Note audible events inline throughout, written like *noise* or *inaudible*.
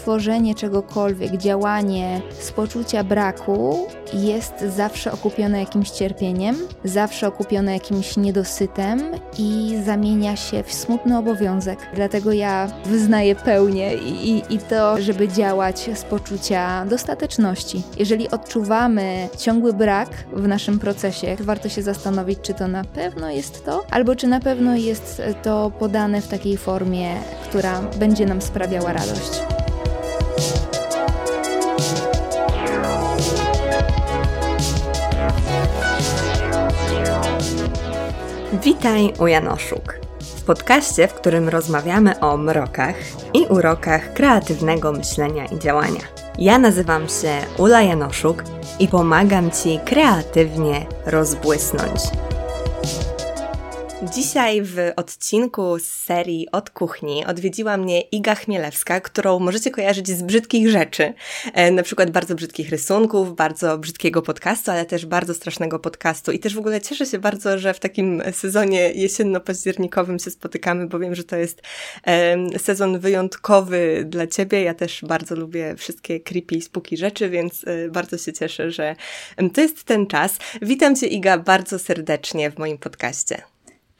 tworzenie czegokolwiek, działanie z poczucia braku jest zawsze okupione jakimś cierpieniem, zawsze okupione jakimś niedosytem i zamienia się w smutny obowiązek. Dlatego ja wyznaję pełnię i, i, i to, żeby działać z poczucia dostateczności. Jeżeli odczuwamy ciągły brak w naszym procesie, warto się zastanowić, czy to na pewno jest to, albo czy na pewno jest to podane w takiej formie, która będzie nam sprawiała radość. Witaj u Janoszuk. W podcaście, w którym rozmawiamy o mrokach i urokach kreatywnego myślenia i działania. Ja nazywam się Ula Janoszuk i pomagam Ci kreatywnie rozbłysnąć. Dzisiaj w odcinku z serii Od Kuchni odwiedziła mnie Iga Chmielewska, którą możecie kojarzyć z brzydkich rzeczy, e, na przykład bardzo brzydkich rysunków, bardzo brzydkiego podcastu, ale też bardzo strasznego podcastu. I też w ogóle cieszę się bardzo, że w takim sezonie jesienno-październikowym się spotykamy, bo wiem, że to jest sezon wyjątkowy dla Ciebie. Ja też bardzo lubię wszystkie creepy i spooky rzeczy, więc e, bardzo się cieszę, że to jest ten czas. Witam Cię Iga bardzo serdecznie w moim podcaście.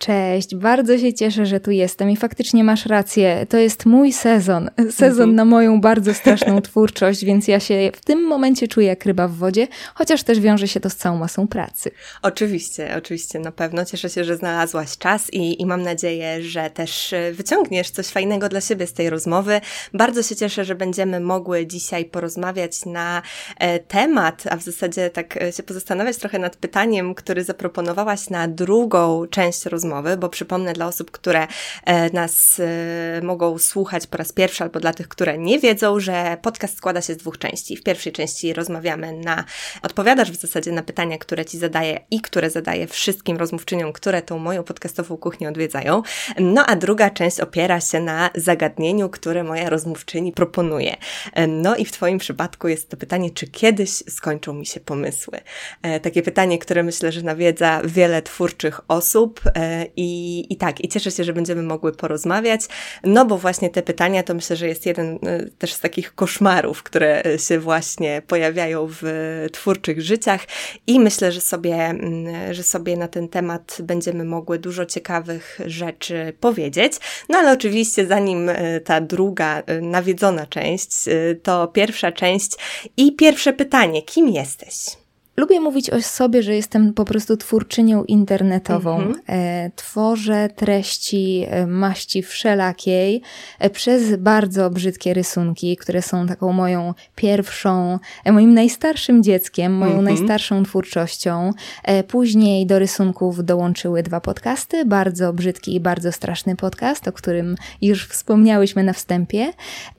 Cześć, bardzo się cieszę, że tu jestem i faktycznie masz rację. To jest mój sezon. Sezon mhm. na moją bardzo straszną *laughs* twórczość, więc ja się w tym momencie czuję jak ryba w wodzie, chociaż też wiąże się to z całą masą pracy. Oczywiście, oczywiście, na pewno. Cieszę się, że znalazłaś czas i, i mam nadzieję, że też e, wyciągniesz coś fajnego dla siebie z tej rozmowy. Bardzo się cieszę, że będziemy mogły dzisiaj porozmawiać na e, temat, a w zasadzie tak e, się pozastanawiać trochę nad pytaniem, który zaproponowałaś na drugą część rozmowy rozmowy, bo przypomnę dla osób, które e, nas e, mogą słuchać po raz pierwszy, albo dla tych, które nie wiedzą, że podcast składa się z dwóch części. W pierwszej części rozmawiamy na, odpowiadasz w zasadzie na pytania, które Ci zadaję i które zadaję wszystkim rozmówczyniom, które tą moją podcastową kuchnię odwiedzają. No a druga część opiera się na zagadnieniu, które moja rozmówczyni proponuje. E, no i w Twoim przypadku jest to pytanie, czy kiedyś skończą mi się pomysły? Takie pytanie, które myślę, że nawiedza wiele twórczych osób i, I tak, i cieszę się, że będziemy mogły porozmawiać, no bo właśnie te pytania to myślę, że jest jeden e, też z takich koszmarów, które się właśnie pojawiają w twórczych życiach i myślę, że sobie, mm, że sobie na ten temat będziemy mogły dużo ciekawych rzeczy powiedzieć. No ale oczywiście zanim e, ta druga e, nawiedzona część, to pierwsza część i pierwsze pytanie, kim jesteś? Lubię mówić o sobie, że jestem po prostu twórczynią internetową. Mm -hmm. Tworzę treści e, maści wszelakiej e, przez bardzo brzydkie rysunki, które są taką moją pierwszą, moim najstarszym dzieckiem, moją -hmm. najstarszą twórczością. Później do rysunków dołączyły dwa podcasty, bardzo brzydki i bardzo straszny podcast, o którym już wspomniałyśmy na wstępie.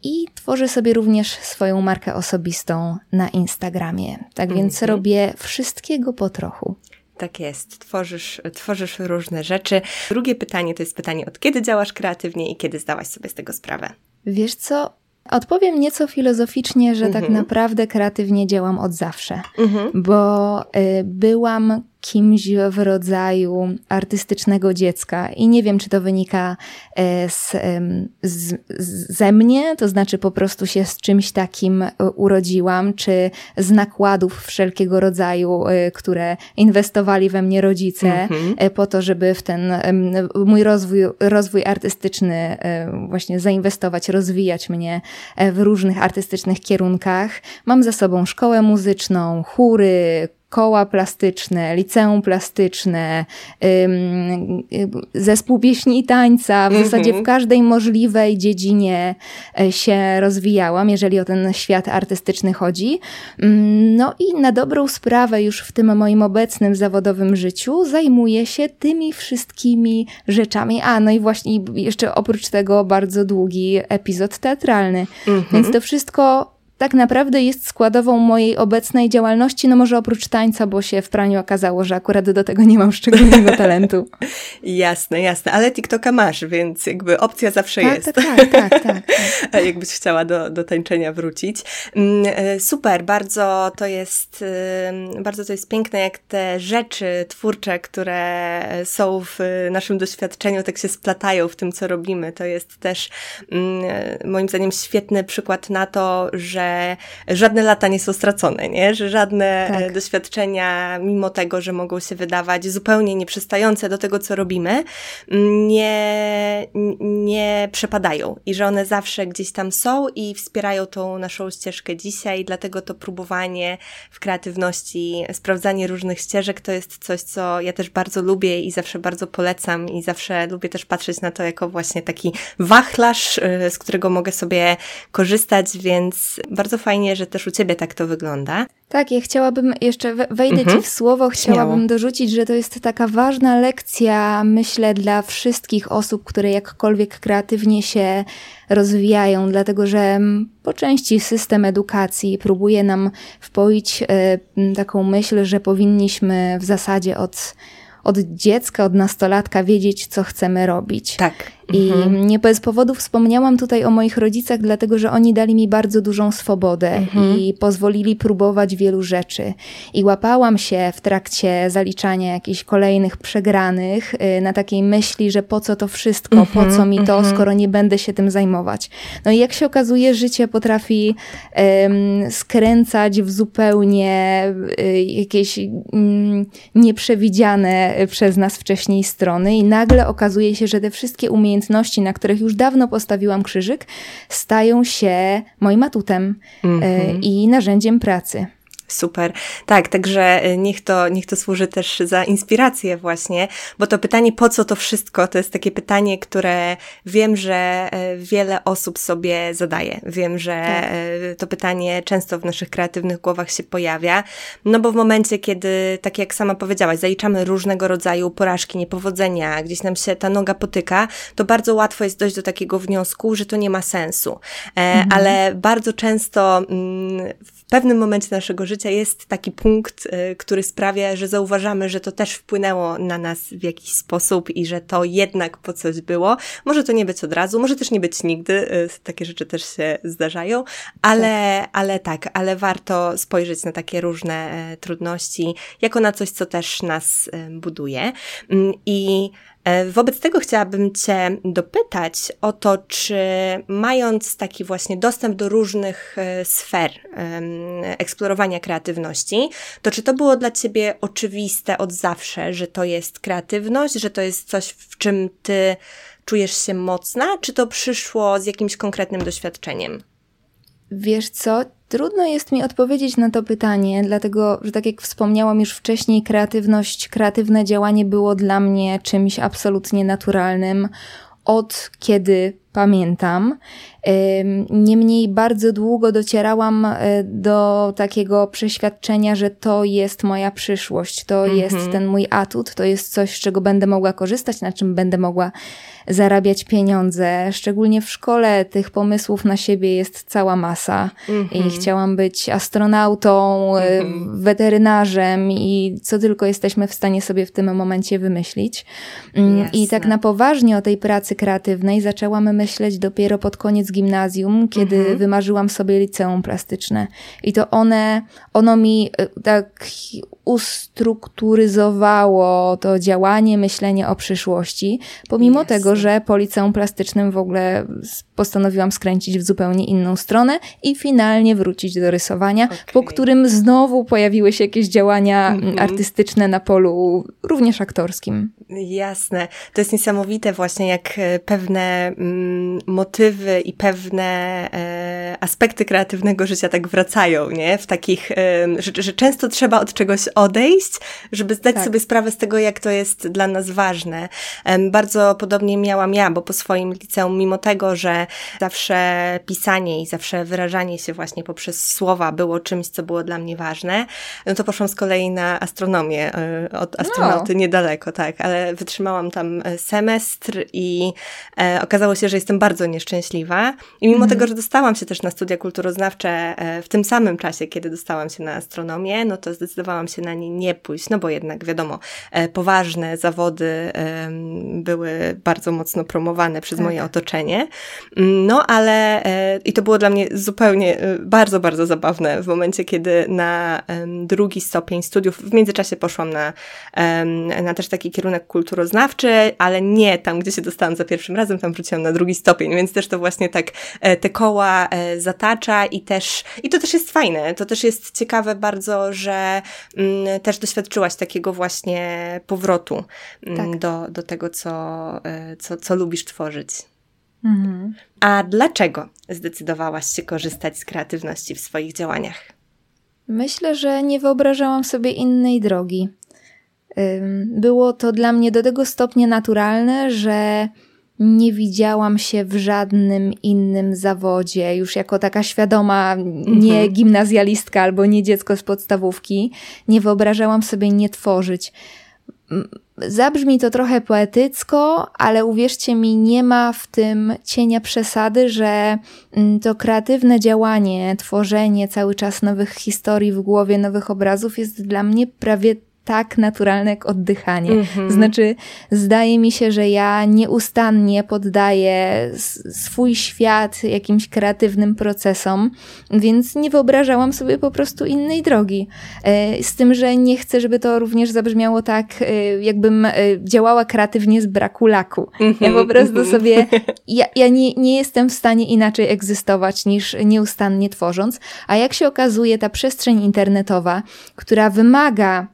I tworzę sobie również swoją markę osobistą na Instagramie. Tak więc mhm. Wszystkiego po trochu. Tak jest, tworzysz, tworzysz różne rzeczy. Drugie pytanie to jest pytanie, od kiedy działasz kreatywnie i kiedy zdałaś sobie z tego sprawę? Wiesz co, Odpowiem nieco filozoficznie, że tak mhm. tak naprawdę kreatywnie działam od zawsze, mhm. bo y, byłam kimś w rodzaju artystycznego dziecka. I nie wiem, czy to wynika e, z, z, ze mnie, to znaczy po prostu się z czymś takim e, urodziłam, czy z nakładów wszelkiego rodzaju, e, które inwestowali we mnie rodzice, mm-hmm. po to, żeby w ten mój rozwój, rozwój artystyczny właśnie zainwestować, rozwijać mnie w różnych artystycznych kierunkach. Mam za sobą szkołę muzyczną, chóry, koła plastyczne, liceum plastyczne, zespół pieśni i tańca. W zasadzie w każdej możliwej dziedzinie e, się rozwijałam, jeżeli o ten świat artystyczny chodzi. Mm, no i na dobrą sprawę już w tym moim obecnym zawodowym życiu zajmuję się tymi wszystkimi rzeczami. A, no i właśnie jeszcze oprócz tego bardzo długi epizod teatralny. Więc mhm. to wszystko tak naprawdę jest składową mojej obecnej działalności, no może oprócz tańca, bo się w praniu okazało, że akurat do tego nie mam szczególnego *laughs* talentu. jasne, jasne, ale TikToka masz, więc jakby opcja zawsze tak, jest. Tak, tak, tak, tak, tak. *laughs* Jakbyś chciała do, do tańczenia wrócić. Mm, e, super, bardzo to jest, bardzo to jest piękne, jak te rzeczy twórcze, które są w naszym doświadczeniu, tak się splatają w tym, co robimy. To jest też mm, e, moim zdaniem świetny przykład na to, że żadne lata nie są stracone, nie? że żadne e, tak. doświadczenia, mimo tego, że mogą się wydawać zupełnie nieprzystające do tego, co robimy, nie, nie przepadają i że one zawsze gdzieś tam są i wspierają tą naszą ścieżkę dzisiaj, dlatego to próbowanie w kreatywności, sprawdzanie różnych ścieżek to jest coś, co ja też bardzo lubię i zawsze bardzo polecam i zawsze lubię też patrzeć na to jako właśnie taki wachlarz, y, z którego mogę sobie korzystać, więc bardzo fajnie, że też u Ciebie tak to wygląda. Tak, ja chciałabym, jeszcze wejdę mhm. Ci w słowo, chciałabym Śmiało. dorzucić, że to jest taka ważna lekcja, myślę, dla wszystkich osób, które jakkolwiek kreatywnie się rozwijają, dlatego że po części system edukacji próbuje nam wpoić y, taką myśl, że powinniśmy w zasadzie od od dziecka, od nastolatka wiedzieć, co chcemy robić. Tak. I mhm. nie bez powodu wspomniałam tutaj o moich rodzicach, dlatego że oni dali mi bardzo dużą swobodę mhm. i pozwolili próbować wielu rzeczy. I łapałam się w trakcie zaliczania jakichś kolejnych przegranych y, na takiej myśli, że po co to wszystko, mhm. po co mi to, mhm. skoro nie będę się tym zajmować. No i jak się okazuje, życie potrafi um, skręcać w zupełnie y, jakieś um, nieprzewidziane przez nas wcześniej strony i nagle okazuje się, że te wszystkie umiejętności umiejętności, na których już dawno postawiłam krzyżyk, stają się moim atutem mm -hmm. i narzędziem pracy. Super. Tak, także y, niech to, niech to służy też za inspirację właśnie, bo to pytanie, po co to wszystko, to jest takie pytanie, które wiem, że y, wiele osób sobie zadaje. Wiem, że tak. Y, to pytanie często w naszych kreatywnych głowach się pojawia, no bo w momencie, kiedy, tak jak sama powiedziałaś, zaliczamy różnego rodzaju porażki, niepowodzenia, gdzieś nam się ta noga potyka, to bardzo łatwo jest dojść do takiego wniosku, że to nie ma sensu. E, mhm. Ale bardzo często mm, w pewnym momencie naszego życia jest taki punkt, y, który sprawia, że zauważamy, że to też wpłynęło na nas w jakiś sposób i że to jednak po coś było. Może to nie być od razu, może też nie być nigdy, y, takie rzeczy też się zdarzają, ale tak, ale, tak ale warto spojrzeć na takie różne e, trudności jako na coś, co też nas e, buduje. Mm, I wobec tego chciałabym Cię dopytać o to, czy mając taki właśnie dostęp do różnych e, sfer eksplorowania kreatywności, to czy to było dla Ciebie oczywiste od zawsze, że to jest kreatywność, że to jest coś, w czym Ty czujesz się mocna, czy to przyszło z jakimś konkretnym doświadczeniem? Wiesz co, trudno jest mi odpowiedzieć na to pytanie, dlatego, że tak jak wspomniałam już wcześniej, kreatywność, kreatywne działanie było dla mnie czymś absolutnie naturalnym. Od kiedy pamiętam. Niemniej bardzo długo docierałam e, do takiego przeświadczenia, że to jest moja przyszłość, to -hmm. jest ten mój atut, to jest coś, z czego będę mogła korzystać, na czym będę mogła zarabiać pieniądze. Szczególnie w szkole tych pomysłów na siebie jest cała masa. I mhm. chciałam być astronautą, mm -hmm. weterynarzem i co tylko jesteśmy w stanie sobie w tym momencie wymyślić. Mm, I tak na poważnie o tej pracy kreatywnej zaczęłam myśleć dopiero pod koniec gimnazjum, kiedy -hmm. wymarzyłam sobie liceum plastyczne. I to one, ono mi e, tak ustrukturyzowało to działanie, myślenie o przyszłości, pomimo yes. tego, że po liceum plastycznym w ogóle postanowiłam skręcić w zupełnie inną stronę i finalnie wrócić do rysowania, okay. po którym znowu pojawiły się jakieś działania mm -hmm. artystyczne na polu również aktorskim. Jasne. To jest niesamowite właśnie, jak e, pewne mm, motywy i pewne e, aspekty kreatywnego życia tak wracają, nie? W takich, e, że, że często trzeba od czegoś odejść, żeby zdać tak. sobie sprawę z tego, jak to jest dla nas ważne. Bardzo podobnie miałam ja, bo po swoim liceum, mimo tego, że zawsze pisanie i zawsze wyrażanie się właśnie poprzez słowa było czymś, co było dla mnie ważne, no to poszłam z kolei na astronomię. E, od astronauty no. niedaleko, tak, ale wytrzymałam tam e, semestr i e, okazało się, że jestem bardzo nieszczęśliwa. I mimo mm -hmm. tego, że dostałam się też na studia kulturoznawcze w tym samym czasie, kiedy dostałam się na astronomię, no to zdecydowałam się na nie nie pójść, no bo jednak wiadomo, poważne zawody były bardzo mocno promowane przez tak. moje otoczenie. No ale i to było dla mnie zupełnie bardzo, bardzo zabawne w momencie, kiedy na drugi stopień studiów, w międzyczasie poszłam na, na też taki kierunek kulturoznawczy, ale nie tam, gdzie się dostałam za pierwszym razem, tam wróciłam na drugi stopień, więc też to właśnie tak e, te koła e, zatacza i też, i to też jest fajne, to też jest ciekawe bardzo, że mm, też doświadczyłaś takiego właśnie powrotu tak. do, do tego, co, e, co, co lubisz tworzyć. Mhm. A dlaczego zdecydowałaś się korzystać z kreatywności w swoich działaniach? Myślę, że nie wyobrażałam sobie innej drogi. Było to dla mnie do tego stopnia naturalne, że nie widziałam się w żadnym innym zawodzie, już jako taka świadoma, nie mhm. gimnazjalistka albo nie dziecko z podstawówki. Nie wyobrażałam sobie nie tworzyć. Zabrzmi to trochę poetycko, ale uwierzcie mi, nie ma w tym cienia przesady, że mm, to kreatywne działanie, tworzenie cały czas nowych historii w głowie, nowych obrazów jest dla mnie prawie tak naturalne jak oddychanie. Mm-hmm. Znaczy, zdaje mi się, że ja nieustannie poddaję swój świat jakimś kreatywnym procesom, więc nie wyobrażałam sobie po prostu innej drogi. E, z tym, że nie chcę, żeby to również zabrzmiało tak, e, jakbym e, działała kreatywnie z braku laku. Mm-hmm. Ja po prostu mm-hmm. sobie, ja, ja nie, nie jestem w stanie inaczej egzystować niż nieustannie tworząc, a jak się okazuje, ta przestrzeń internetowa, która wymaga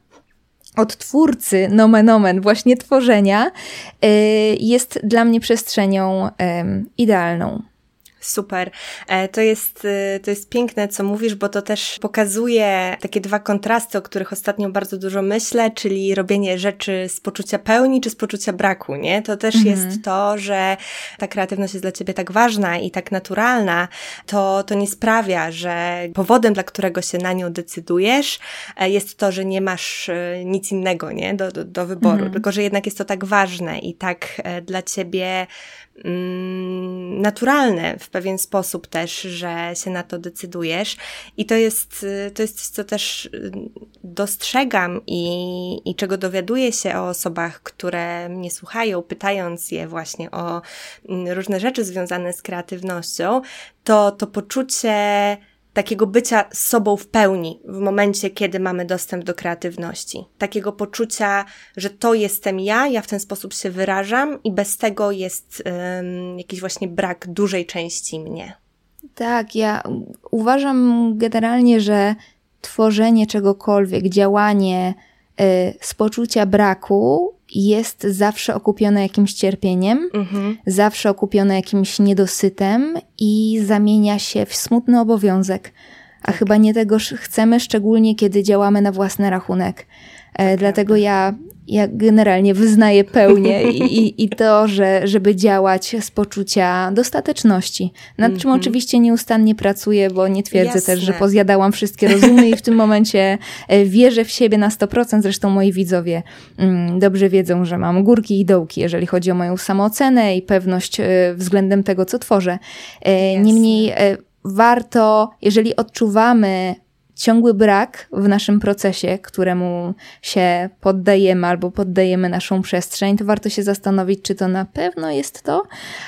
od twórcy, nomen omen, właśnie tworzenia, y, jest dla mnie przestrzenią idealną. Super. E, to jest, e, to jest piękne, co mówisz, bo to też pokazuje takie dwa kontrasty, o których ostatnio bardzo dużo myślę, czyli robienie rzeczy z poczucia pełni czy z poczucia braku, nie? To też mhm. jest to, że ta kreatywność jest dla ciebie tak ważna i tak naturalna, to, to nie sprawia, że powodem, dla którego się na nią decydujesz, e, jest to, że nie masz nic innego, nie? Do, do, do wyboru, mhm. tylko że jednak jest to tak ważne i tak dla ciebie naturalne w pewien sposób też, że się na to decydujesz. I to jest, to jest coś, co też y, dostrzegam i, i czego dowiaduję się o osobach, które mnie słuchają, pytając je właśnie o mm, różne rzeczy związane z kreatywnością, to to poczucie takiego bycia sobą w pełni w momencie, kiedy mamy dostęp do kreatywności. Takiego poczucia, że to jestem ja, ja w ten sposób się wyrażam i bez tego jest um, jakiś właśnie brak dużej części mnie. Tak, ja uważam generalnie, że tworzenie czegokolwiek, działanie y, z poczucia braku jest zawsze okupione jakimś cierpieniem, mhm. zawsze okupione jakimś niedosytem i zamienia się w smutny obowiązek. A tak. chyba nie tego chcemy, szczególnie kiedy działamy na własny rachunek. E, dlatego ja ja generalnie wyznaję pełnię i, i, i, to, że, żeby działać z poczucia dostateczności, nad czym mm -hmm. oczywiście nieustannie pracuję, bo nie twierdzę Jasne. też, że pozjadałam wszystkie rozumy i w tym momencie e, wierzę w siebie na 100%. Zresztą moi widzowie mm, dobrze wiedzą, że mam górki i dołki, jeżeli chodzi o moją samoocenę i pewność e, względem tego, co tworzę. E, niemniej warto, jeżeli odczuwamy ciągły brak w naszym procesie, któremu się poddajemy albo poddajemy naszą przestrzeń, to warto się zastanowić, czy to na pewno jest to,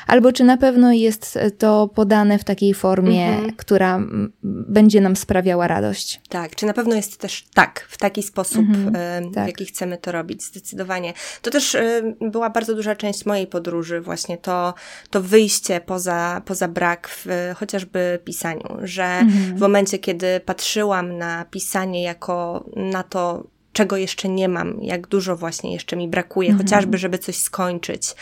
albo czy na pewno jest to podane w takiej formie, mhm. która będzie nam sprawiała radość. Tak, czy na pewno jest też tak, w taki sposób, mhm, w tak. jaki chcemy to robić, zdecydowanie. To też była bardzo duża część mojej podróży, właśnie to, to wyjście poza, poza brak w chociażby pisaniu, że mhm. w momencie, kiedy patrzyłam na pisanie jako na to, czego jeszcze nie mam, jak dużo właśnie jeszcze mi brakuje, mhm. chociażby, żeby coś skończyć.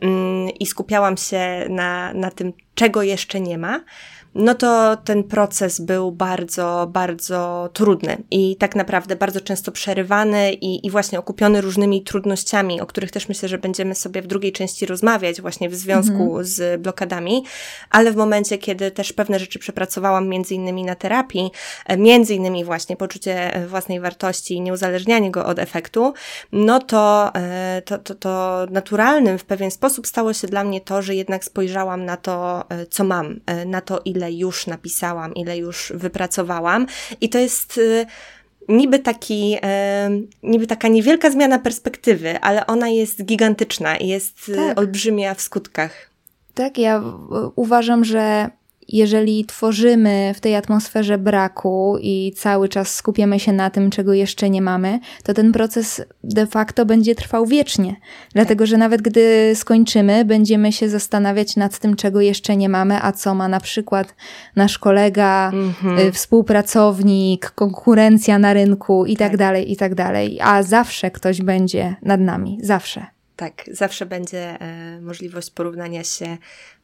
Mm, I skupiałam się na, na tym, czego jeszcze nie ma no to ten proces był bardzo, bardzo trudny i tak naprawdę bardzo często przerywany i, i właśnie okupiony różnymi trudnościami, o których też myślę, że będziemy sobie w drugiej części rozmawiać właśnie w związku mhm. z blokadami, ale w momencie, kiedy też pewne rzeczy przepracowałam między innymi na terapii, e, między innymi właśnie poczucie e, własnej wartości i nieuzależnianie go od efektu, no to, e, to, to, to naturalnym w pewien sposób stało się dla mnie to, że jednak spojrzałam na to, co mam, na to, ile ile już napisałam, ile już wypracowałam. I to jest y, niby, taki, niby taka niewielka zmiana perspektywy, ale ona jest gigantyczna i jest tak. olbrzymia w skutkach. Tak, ja uważam, że jeżeli tworzymy w tej atmosferze braku i cały czas skupiamy się na tym, czego jeszcze nie mamy, to ten proces de facto będzie trwał wiecznie. Dlatego, że nawet gdy skończymy, będziemy się zastanawiać nad tym, czego jeszcze nie mamy, a co ma na przykład nasz kolega, mhm. Y, współpracownik, konkurencja na rynku i tak, tak dalej, i tak dalej. A zawsze ktoś będzie nad nami. Zawsze. Tak, zawsze będzie e, możliwość porównania się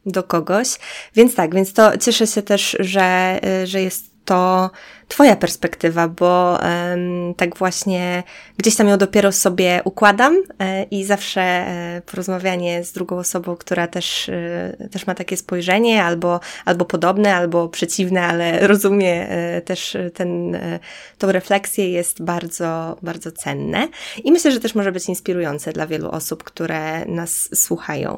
do kogoś. Więc tak, więc to cieszę się też, że, e, że jest to Twoja perspektywa, bo um, tak właśnie gdzieś tam ją dopiero sobie układam e, i zawsze e, porozmawianie z drugą osobą, która też, e, też ma takie spojrzenie, albo, albo podobne, albo przeciwne, ale *laughs* rozumie e, też ten, e, tą refleksję jest bardzo, bardzo cenne i myślę, że też może być inspirujące dla wielu osób, które nas słuchają.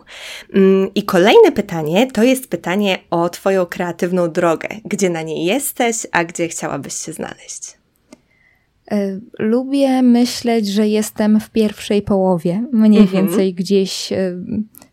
Mm, I kolejne pytanie to jest pytanie o Twoją kreatywną drogę. Gdzie na niej jesteś, a gdzie chciałabyś chciałabyś się znaleźć? E, lubię myśleć, że jestem w pierwszej połowie, mniej mhm. więcej gdzieś e,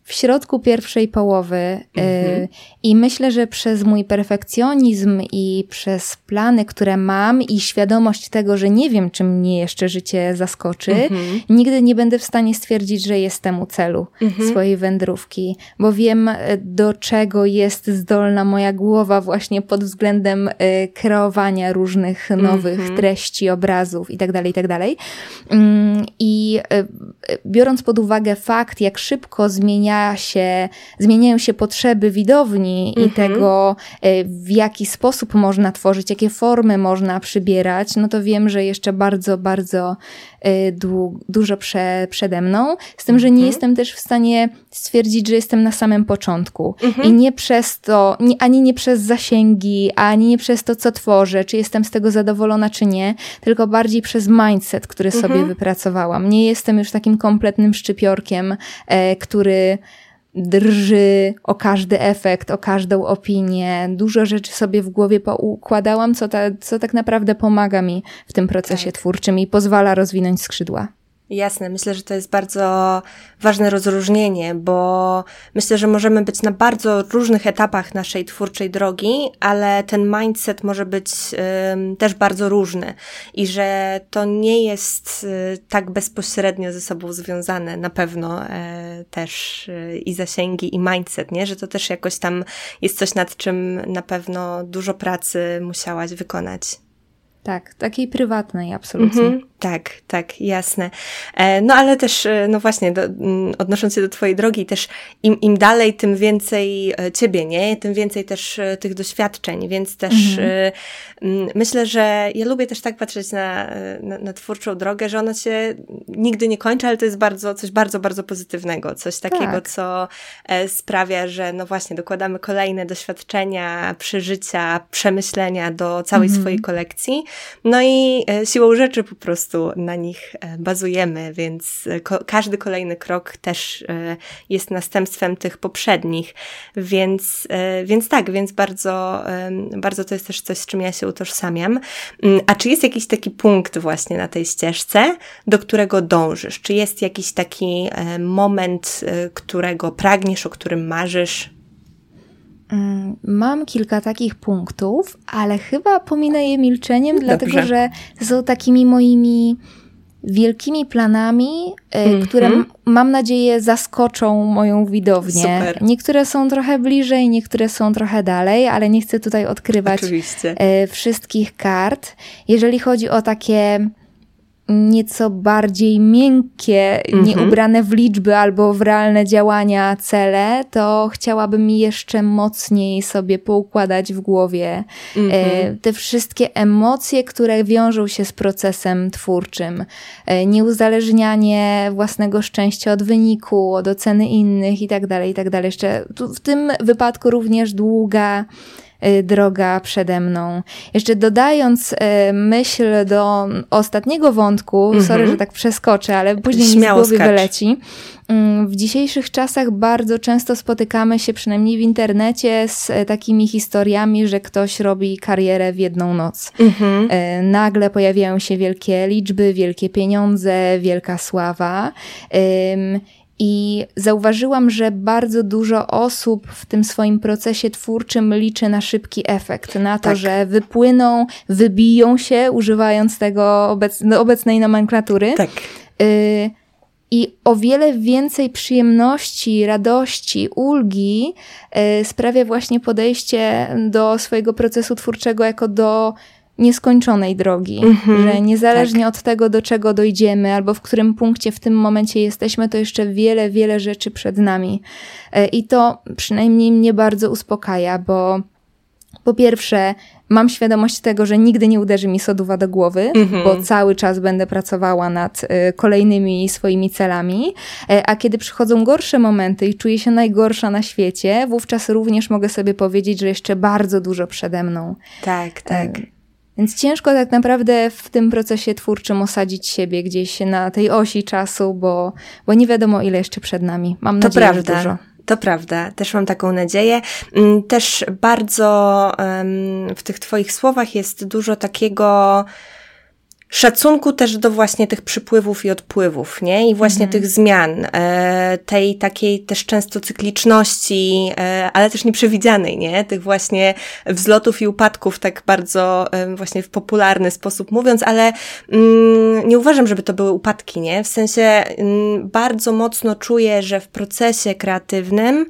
w środku pierwszej połowy mhm. i myślę, że przez mój perfekcjonizm i przez plany, które mam i świadomość tego, że nie wiem, czy mnie jeszcze życie zaskoczy, mhm. nigdy nie będę w stanie stwierdzić, że jestem u celu mhm. swojej wędrówki, bo wiem, y, do czego jest zdolna moja głowa właśnie pod względem y, kreowania różnych nowych mhm. treści, obrazów itd., tak itd. I biorąc pod uwagę fakt, jak szybko zmienia zmienia się, zmieniają się potrzeby widowni mhm. i tego, e, w jaki sposób można tworzyć, jakie formy można przybierać, no to wiem, że jeszcze bardzo, bardzo e, dużo prze, przede mną. Z tym, że nie mhm. jestem też w stanie stwierdzić, że jestem na samym początku. Mhm. I nie przez to, ani nie przez zasięgi, ani nie przez to, co tworzę, czy jestem z tego zadowolona, czy nie, tylko bardziej przez mindset, który sobie mhm. wypracowałam. Nie jestem już takim kompletnym szczypiorkiem, e, który drży o każdy efekt, o każdą opinię. Dużo rzeczy sobie w głowie poukładałam, co, ta, co tak naprawdę pomaga mi w tym procesie tak. twórczym i pozwala rozwinąć skrzydła. Jasne, myślę, że to jest bardzo ważne rozróżnienie, bo myślę, że możemy być na bardzo różnych etapach naszej twórczej drogi, ale ten mindset może być też bardzo różny i że to nie jest y, tak bezpośrednio ze sobą związane, na pewno y, też y, i zasięgi, i mindset, nie? Że to też jakoś tam jest coś, nad czym na pewno dużo pracy musiałaś wykonać. Tak, takiej prywatnej, absolutnie. Mhm, tak, tak, jasne. E, no ale też, e, no właśnie, do, odnosząc się do Twojej drogi, też im, im dalej, tym więcej e, Ciebie, nie? Tym więcej też tych doświadczeń, więc też mhm. myślę, że ja lubię też tak patrzeć na, na, na, twórczą drogę, że ona się nigdy nie kończy, ale to jest bardzo, coś bardzo, bardzo pozytywnego, coś takiego, tak. co sprawia, że no właśnie, dokładamy kolejne doświadczenia, przeżycia, przemyślenia do całej mhm. swojej kolekcji no i e, siłą rzeczy po prostu na nich e, bazujemy, więc e, każdy kolejny krok też jest następstwem tych poprzednich. Więc, więc tak, więc bardzo, bardzo to jest też coś, z czym ja się utożsamiam. Mm, a czy jest jakiś taki punkt właśnie na tej ścieżce, do którego dążysz? Czy jest jakiś taki moment, którego pragniesz, o którym marzysz? Mm, mam kilka takich punktów, ale chyba pominę je milczeniem, Dobrze. dlatego że są takimi moimi wielkimi planami, mm -hmm. które mam nadzieję zaskoczą moją widownię. Super. Niektóre są trochę bliżej, niektóre są trochę dalej, ale nie chcę tutaj odkrywać Oczywiście. E, wszystkich kart. Jeżeli chodzi o takie nieco bardziej miękkie, mm -hmm. nie ubrane w liczby albo w realne działania cele, to chciałabym jeszcze mocniej sobie poukładać w głowie mm -hmm. te wszystkie emocje, które wiążą się z procesem twórczym. E, nieuzależnianie własnego szczęścia od wyniku, od oceny innych i tak dalej, i tak dalej. Jeszcze w tym wypadku również długa droga przede mną. Jeszcze dodając y, myśl do ostatniego wątku, mm -hmm. sorry, że tak przeskoczę, ale później Śmiało mi z głowy skacz. wyleci. Mm, w dzisiejszych czasach bardzo często spotykamy się, przynajmniej w internecie, z e, takimi historiami, że ktoś robi karierę w jedną noc. Mhm. E, nagle pojawiają się wielkie liczby, wielkie pieniądze, wielka sława. I zauważyłam, że bardzo dużo osób w tym swoim procesie twórczym liczy na szybki efekt, na to, tak. że wypłyną, wybiją się, używając tego obec no, obecnej nomenklatury. Tak. Y i o wiele więcej przyjemności, radości, ulgi y, sprawia właśnie podejście do swojego procesu twórczego jako do nieskończonej drogi, mm-hmm, że niezależnie tak. od tego, do czego dojdziemy, albo w którym punkcie w tym momencie jesteśmy, to jeszcze wiele, wiele rzeczy przed nami. Y, I to przynajmniej mnie bardzo uspokaja, bo po pierwsze, mam świadomość tego, że nigdy nie uderzy mi soduwa do głowy, mm-hmm. bo cały czas będę pracowała nad y, kolejnymi swoimi celami, e, a kiedy przychodzą gorsze momenty i czuję się najgorsza na świecie, wówczas również mogę sobie powiedzieć, że jeszcze bardzo dużo przede mną. Tak, tak. E, więc ciężko tak naprawdę w tym procesie twórczym osadzić siebie gdzieś na tej osi czasu, bo, bo nie wiadomo ile jeszcze przed nami. Mam to nadzieję, prawda. że dużo. To prawda, też mam taką nadzieję. Mm, też bardzo w tych Twoich słowach jest dużo takiego szacunku też do właśnie tych przypływów i odpływów, nie? I właśnie mhm. tych zmian, e, tej takiej też często cykliczności, e, ale też nieprzewidzianej, nie? Tych właśnie wzlotów i upadków, tak bardzo e, właśnie w popularny sposób mówiąc, ale mm, nie uważam, żeby to były upadki, nie? W sensie mm, bardzo mocno czuję, że w procesie kreatywnym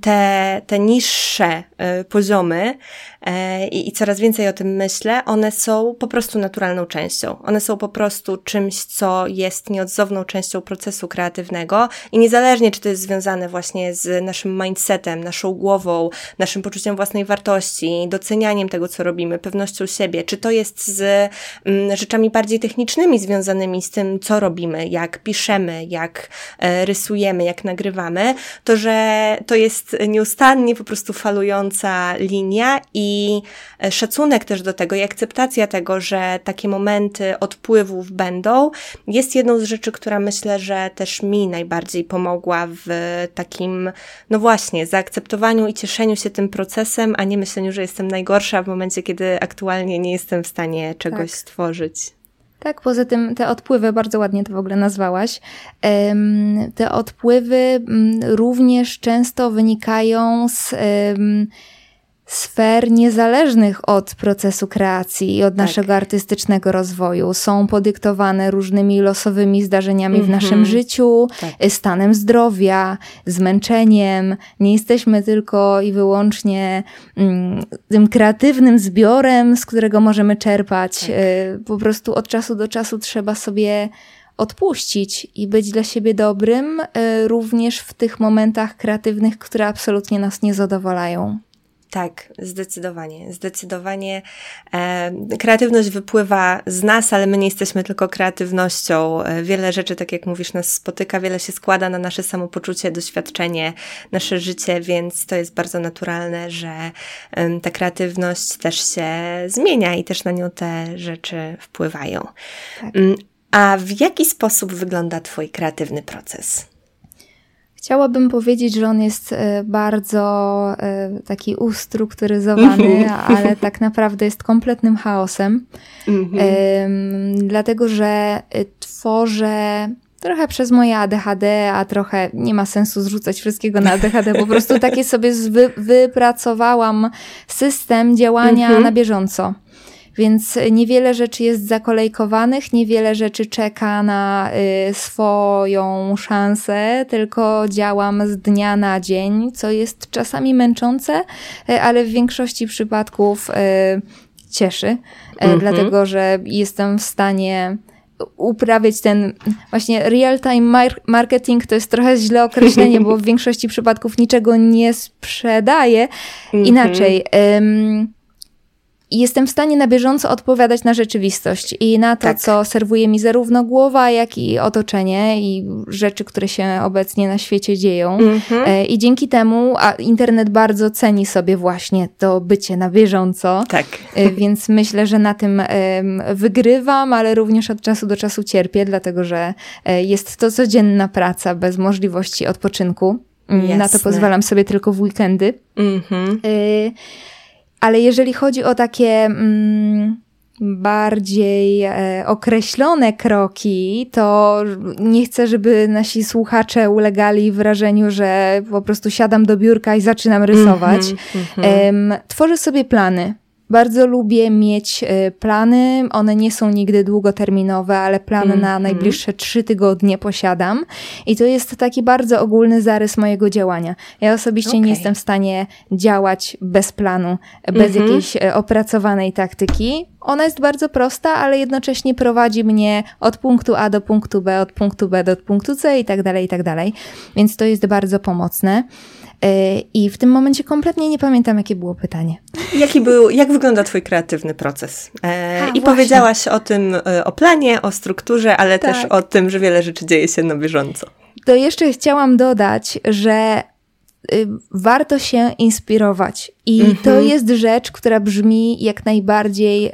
te, te niższe e, poziomy e, i coraz więcej o tym myślę, one są po prostu naturalną częścią. One są po prostu czymś, co jest nieodzowną częścią procesu kreatywnego i niezależnie, czy to jest związane właśnie z naszym mindsetem, naszą głową, naszym poczuciem własnej wartości, docenianiem tego, co robimy, pewnością siebie, czy to jest z mm, rzeczami bardziej technicznymi związanymi z tym, co robimy, jak piszemy, jak e, rysujemy, jak nagrywamy, to że to jest nieustannie po prostu falująca linia i e, szacunek też do tego i akceptacja tego, że takie momenty odpływów będą, jest jedną z rzeczy, która myślę, że też mi najbardziej pomogła w takim, no właśnie, zaakceptowaniu i cieszeniu się tym procesem, a nie myśleniu, że jestem najgorsza w momencie, kiedy aktualnie nie jestem w stanie czegoś tak. stworzyć. Tak, poza tym te odpływy, bardzo ładnie to w ogóle nazwałaś, te odpływy mm, również często wynikają z sfer niezależnych od procesu kreacji i od tak. naszego artystycznego rozwoju. Są podyktowane różnymi losowymi zdarzeniami mm -hmm. w naszym mhm. życiu, tak. stanem zdrowia, zmęczeniem. Nie jesteśmy tylko i wyłącznie mm, tym kreatywnym zbiorem, z którego możemy czerpać. Tak. Y, po prostu od czasu do czasu trzeba sobie odpuścić i być dla siebie dobrym, y, również w tych momentach kreatywnych, które absolutnie nas nie zadowalają. Tak, zdecydowanie. Zdecydowanie e, kreatywność wypływa z nas, ale my nie jesteśmy tylko kreatywnością. E, wiele rzeczy, tak jak mówisz, nas spotyka, wiele się składa na nasze samopoczucie, doświadczenie, nasze życie, więc to jest bardzo naturalne, że e, ta kreatywność też się zmienia i też na nią te rzeczy wpływają. Tak. Mm, a w jaki sposób wygląda Twój kreatywny proces? Chciałabym powiedzieć, że on jest e, bardzo e, taki ustrukturyzowany, mhm. ale tak naprawdę jest kompletnym chaosem. Mhm. Dlatego, że e, tworzę trochę przez moje ADHD, a trochę nie ma sensu zrzucać wszystkiego na ADHD. Po prostu takie sobie wypracowałam system działania mhm. na bieżąco. Więc niewiele rzeczy jest zakolejkowanych, niewiele rzeczy czeka na y, swoją szansę, tylko działam z dnia na dzień, co jest czasami męczące, y, ale w większości przypadków y, cieszy, mhm. dlatego że jestem w stanie uprawiać ten właśnie real-time marketing to jest trochę źle określenie, bo w *laughs* większości przypadków niczego nie sprzedaje. Mhm. Inaczej. Um, jestem w stanie na bieżąco odpowiadać na rzeczywistość i na to, tak. co serwuje mi zarówno głowa, jak i otoczenie i rzeczy, które się obecnie na świecie dzieją. Mhm. E, I dzięki temu a internet bardzo ceni sobie właśnie to bycie na bieżąco. Tak. E, więc myślę, że na tym wygrywam, ale również od czasu do czasu cierpię, dlatego że e, jest to codzienna praca bez możliwości odpoczynku. Jasne. Na to pozwalam sobie tylko w weekendy. Mhm. Ale jeżeli chodzi o takie mm, bardziej e, określone kroki, to nie chcę, żeby nasi słuchacze ulegali wrażeniu, że po prostu siadam do biurka i zaczynam rysować. Mm -hmm, tworzę sobie plany. Bardzo lubię mieć e, plany. One nie są nigdy długoterminowe, ale plany mm na najbliższe trzy tygodnie posiadam. I to jest taki bardzo ogólny zarys mojego działania. Ja osobiście okay. nie jestem w stanie działać bez planu, bez mm -hmm. jakiejś e, opracowanej taktyki. Ona jest bardzo prosta, ale jednocześnie prowadzi mnie od punktu A do punktu B, od punktu B do punktu C i tak dalej, i tak dalej. Więc to jest bardzo pomocne. E, I w tym momencie kompletnie nie pamiętam, jakie było pytanie. Jaki był, jak wygląda Twój kreatywny proces? E, A, I właśnie. powiedziałaś o tym, e, o planie, o strukturze, ale tak. też o tym, że wiele rzeczy dzieje się na bieżąco. To jeszcze chciałam dodać, że warto się inspirować. I mm -hmm. to jest rzecz, która brzmi jak najbardziej y,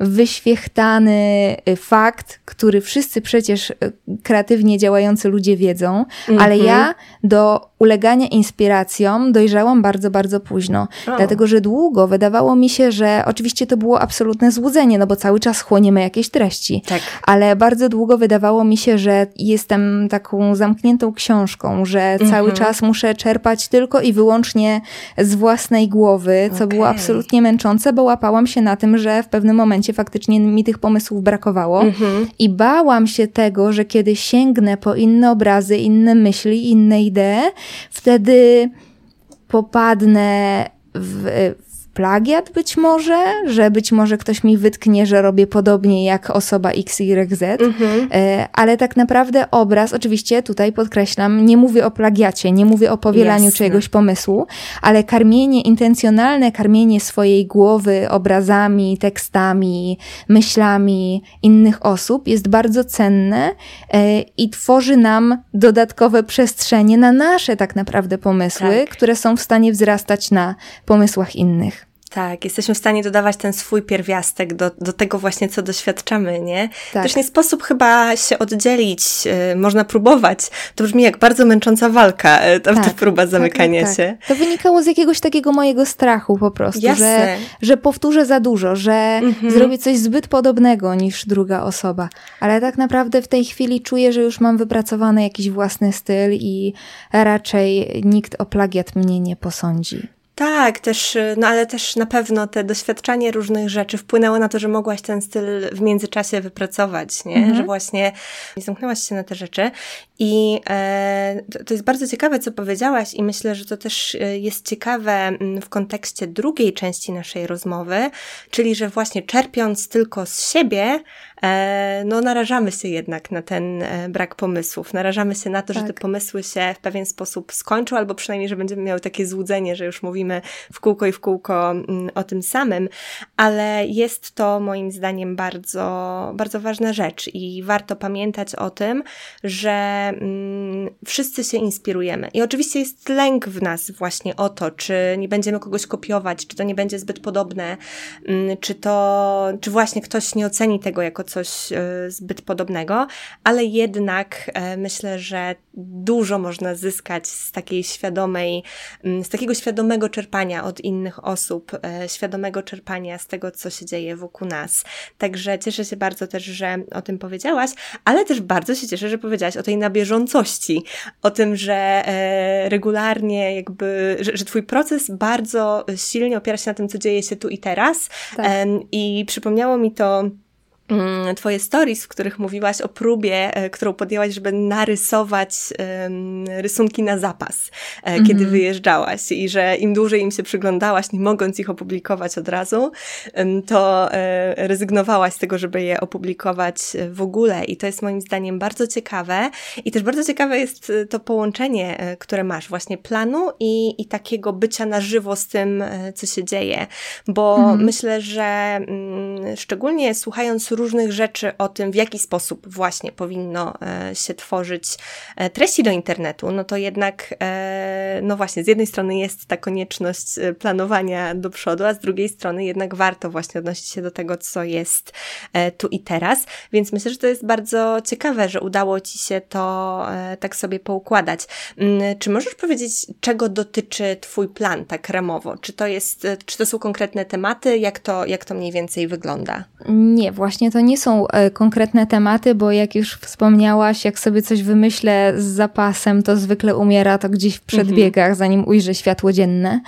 wyświechtany y, fakt, który wszyscy przecież y, kreatywnie działający ludzie wiedzą, mm -hmm. ale mhm. ja do ulegania inspiracjom dojrzałam bardzo, bardzo późno. Oh. Dlatego, że długo wydawało mi się, że oczywiście to było absolutne złudzenie, no bo cały czas chłoniemy jakieś treści. Tak. Ale bardzo długo wydawało mi się, że jestem taką zamkniętą książką, że mm -hmm. cały mhm. czas muszę czerpać tylko i wyłącznie z własnej głowy, co okay. było absolutnie męczące, bo łapałam się na tym, że w pewnym momencie faktycznie mi tych pomysłów brakowało -hmm. i bałam się tego, że kiedy sięgnę po inne obrazy, inne myśli, inne idee, wtedy popadnę w, plagiat być może, że być może ktoś mi wytknie, że robię podobnie jak osoba XYZ, mhm. E, ale tak naprawdę obraz, oczywiście tutaj podkreślam, nie mówię o plagiacie, nie mówię o powielaniu Jasne. czyjegoś pomysłu, ale karmienie intencjonalne, karmienie swojej głowy obrazami, tekstami, myślami innych osób jest bardzo cenne e, i tworzy nam dodatkowe przestrzenie na nasze tak naprawdę pomysły, tak. które są w stanie wzrastać na pomysłach innych. Tak, jesteśmy w stanie dodawać ten swój pierwiastek do, do tego właśnie, co doświadczamy, nie? Tak. Też nie sposób chyba się oddzielić, y, można próbować. To brzmi jak bardzo męcząca walka, y, ta, tak, ta próba tak, zamykania tak, się. To wynikało z jakiegoś takiego mojego strachu po prostu, że, że powtórzę za dużo, że mhm. zrobię coś zbyt podobnego niż druga osoba. Ale tak naprawdę w tej chwili czuję, że już mam wypracowany jakiś własny styl i raczej nikt o plagiat mnie nie posądzi. Tak, też, no ale też na pewno te doświadczanie różnych rzeczy wpłynęło na to, że mogłaś ten styl w międzyczasie wypracować, nie? Mhm. Że właśnie zamknęłaś się na te rzeczy. I e, to, to jest bardzo ciekawe, co powiedziałaś, i myślę, że to też y, jest ciekawe mm, w kontekście drugiej części naszej rozmowy, czyli że właśnie czerpiąc tylko z siebie, E, no narażamy się jednak na ten e, brak pomysłów. Narażamy się na to, tak. że te tak. pomysły się w pewien sposób skończą, albo przynajmniej, że będziemy miały takie złudzenie, że już mówimy w kółko i w kółko mm, o tym samym, ale jest to moim zdaniem bardzo, bardzo ważna rzecz i warto pamiętać o tym, że mm, wszyscy się inspirujemy. I oczywiście jest lęk w nas właśnie o to, czy nie będziemy kogoś kopiować, czy to nie będzie zbyt podobne, mm, czy to, czy właśnie ktoś nie oceni tego jako coś e, zbyt podobnego, ale jednak e, myślę, że dużo można zyskać z takiej świadomej, mm, z takiego świadomego czerpania od innych osób, e, świadomego czerpania z tego, co się dzieje wokół nas. Także cieszę się bardzo też, że o tym powiedziałaś, ale też bardzo się cieszę, że powiedziałaś o tej nabieżącości, o tym, że regularnie jakby, że, że Twój proces bardzo silnie opiera się na tym, co dzieje się tu i teraz. Tak. I przypomniało mi to twoje stories, w których mówiłaś o próbie, e, którą podjęłaś, żeby narysować rysunki na zapas, mm -hmm. kiedy mhm. wyjeżdżałaś i że im dłużej im się przyglądałaś, nie mogąc ich opublikować od razu, to um, rezygnowałaś z tego, żeby je opublikować w ogóle i to jest moim zdaniem bardzo ciekawe i też bardzo ciekawe jest to połączenie, które masz właśnie planu i, i takiego bycia na żywo z tym, co się dzieje, bo mm -hmm. myślę, że mm, szczególnie słuchając różnych rzeczy o tym, w jaki sposób właśnie powinno e, się tworzyć e, treści do internetu, no to jednak, e, no właśnie, z jednej strony jest ta konieczność planowania do przodu, a z drugiej strony jednak warto właśnie odnosić się do tego, co jest tu i teraz. Więc myślę, że to jest bardzo ciekawe, że udało Ci się to tak sobie poukładać. Mm, czy możesz powiedzieć, czego dotyczy Twój plan tak ramowo? Czy to jest, czy to są konkretne tematy? Jak to, jak to mniej więcej wygląda? Nie, właśnie właśnie to nie są e, konkretne tematy, bo jak już wspomniałaś, jak sobie coś wymyślę z zapasem, to zwykle umiera to gdzieś w przedbiegach, mhm. zanim ujrzy światło dzienne.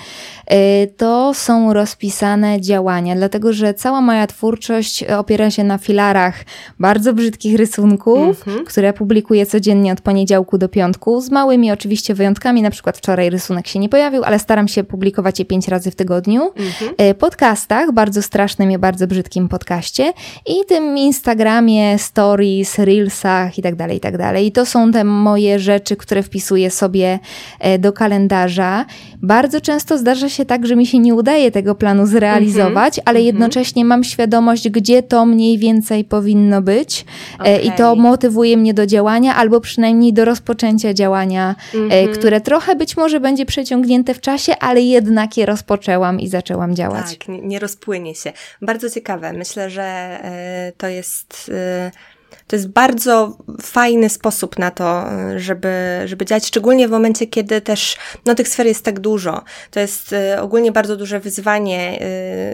E, to są rozpisane działania, dlatego że cała moja twórczość opiera się na filarach bardzo brzydkich rysunków, mhm. które publikuję codziennie od poniedziałku do piątku, z małymi oczywiście wyjątkami, na przykład wczoraj rysunek się nie pojawił, ale staram się publikować je pięć razy w tygodniu. Mhm. E, podcastach, bardzo strasznym i bardzo brzydkim podcaście i tym Instagramie, stories, reelsach i tak dalej, i tak dalej. I to są te moje rzeczy, które wpisuję sobie e, do kalendarza. Bardzo często zdarza się tak, że mi się nie udaje tego planu zrealizować, mm -hmm, ale -hmm. jednocześnie mam świadomość, gdzie to mniej więcej powinno być okay. i to motywuje mnie do działania albo przynajmniej do rozpoczęcia działania, mm -hmm. które trochę być może będzie przeciągnięte w czasie, ale jednak je rozpoczęłam i zaczęłam działać. Tak, nie, nie rozpłynie się. Bardzo ciekawe. Myślę, że e, to jest y, to jest bardzo fajny sposób na to, żeby, żeby działać, szczególnie w momencie, kiedy też no, tych sfer jest tak dużo. To jest y, ogólnie bardzo duże wyzwanie,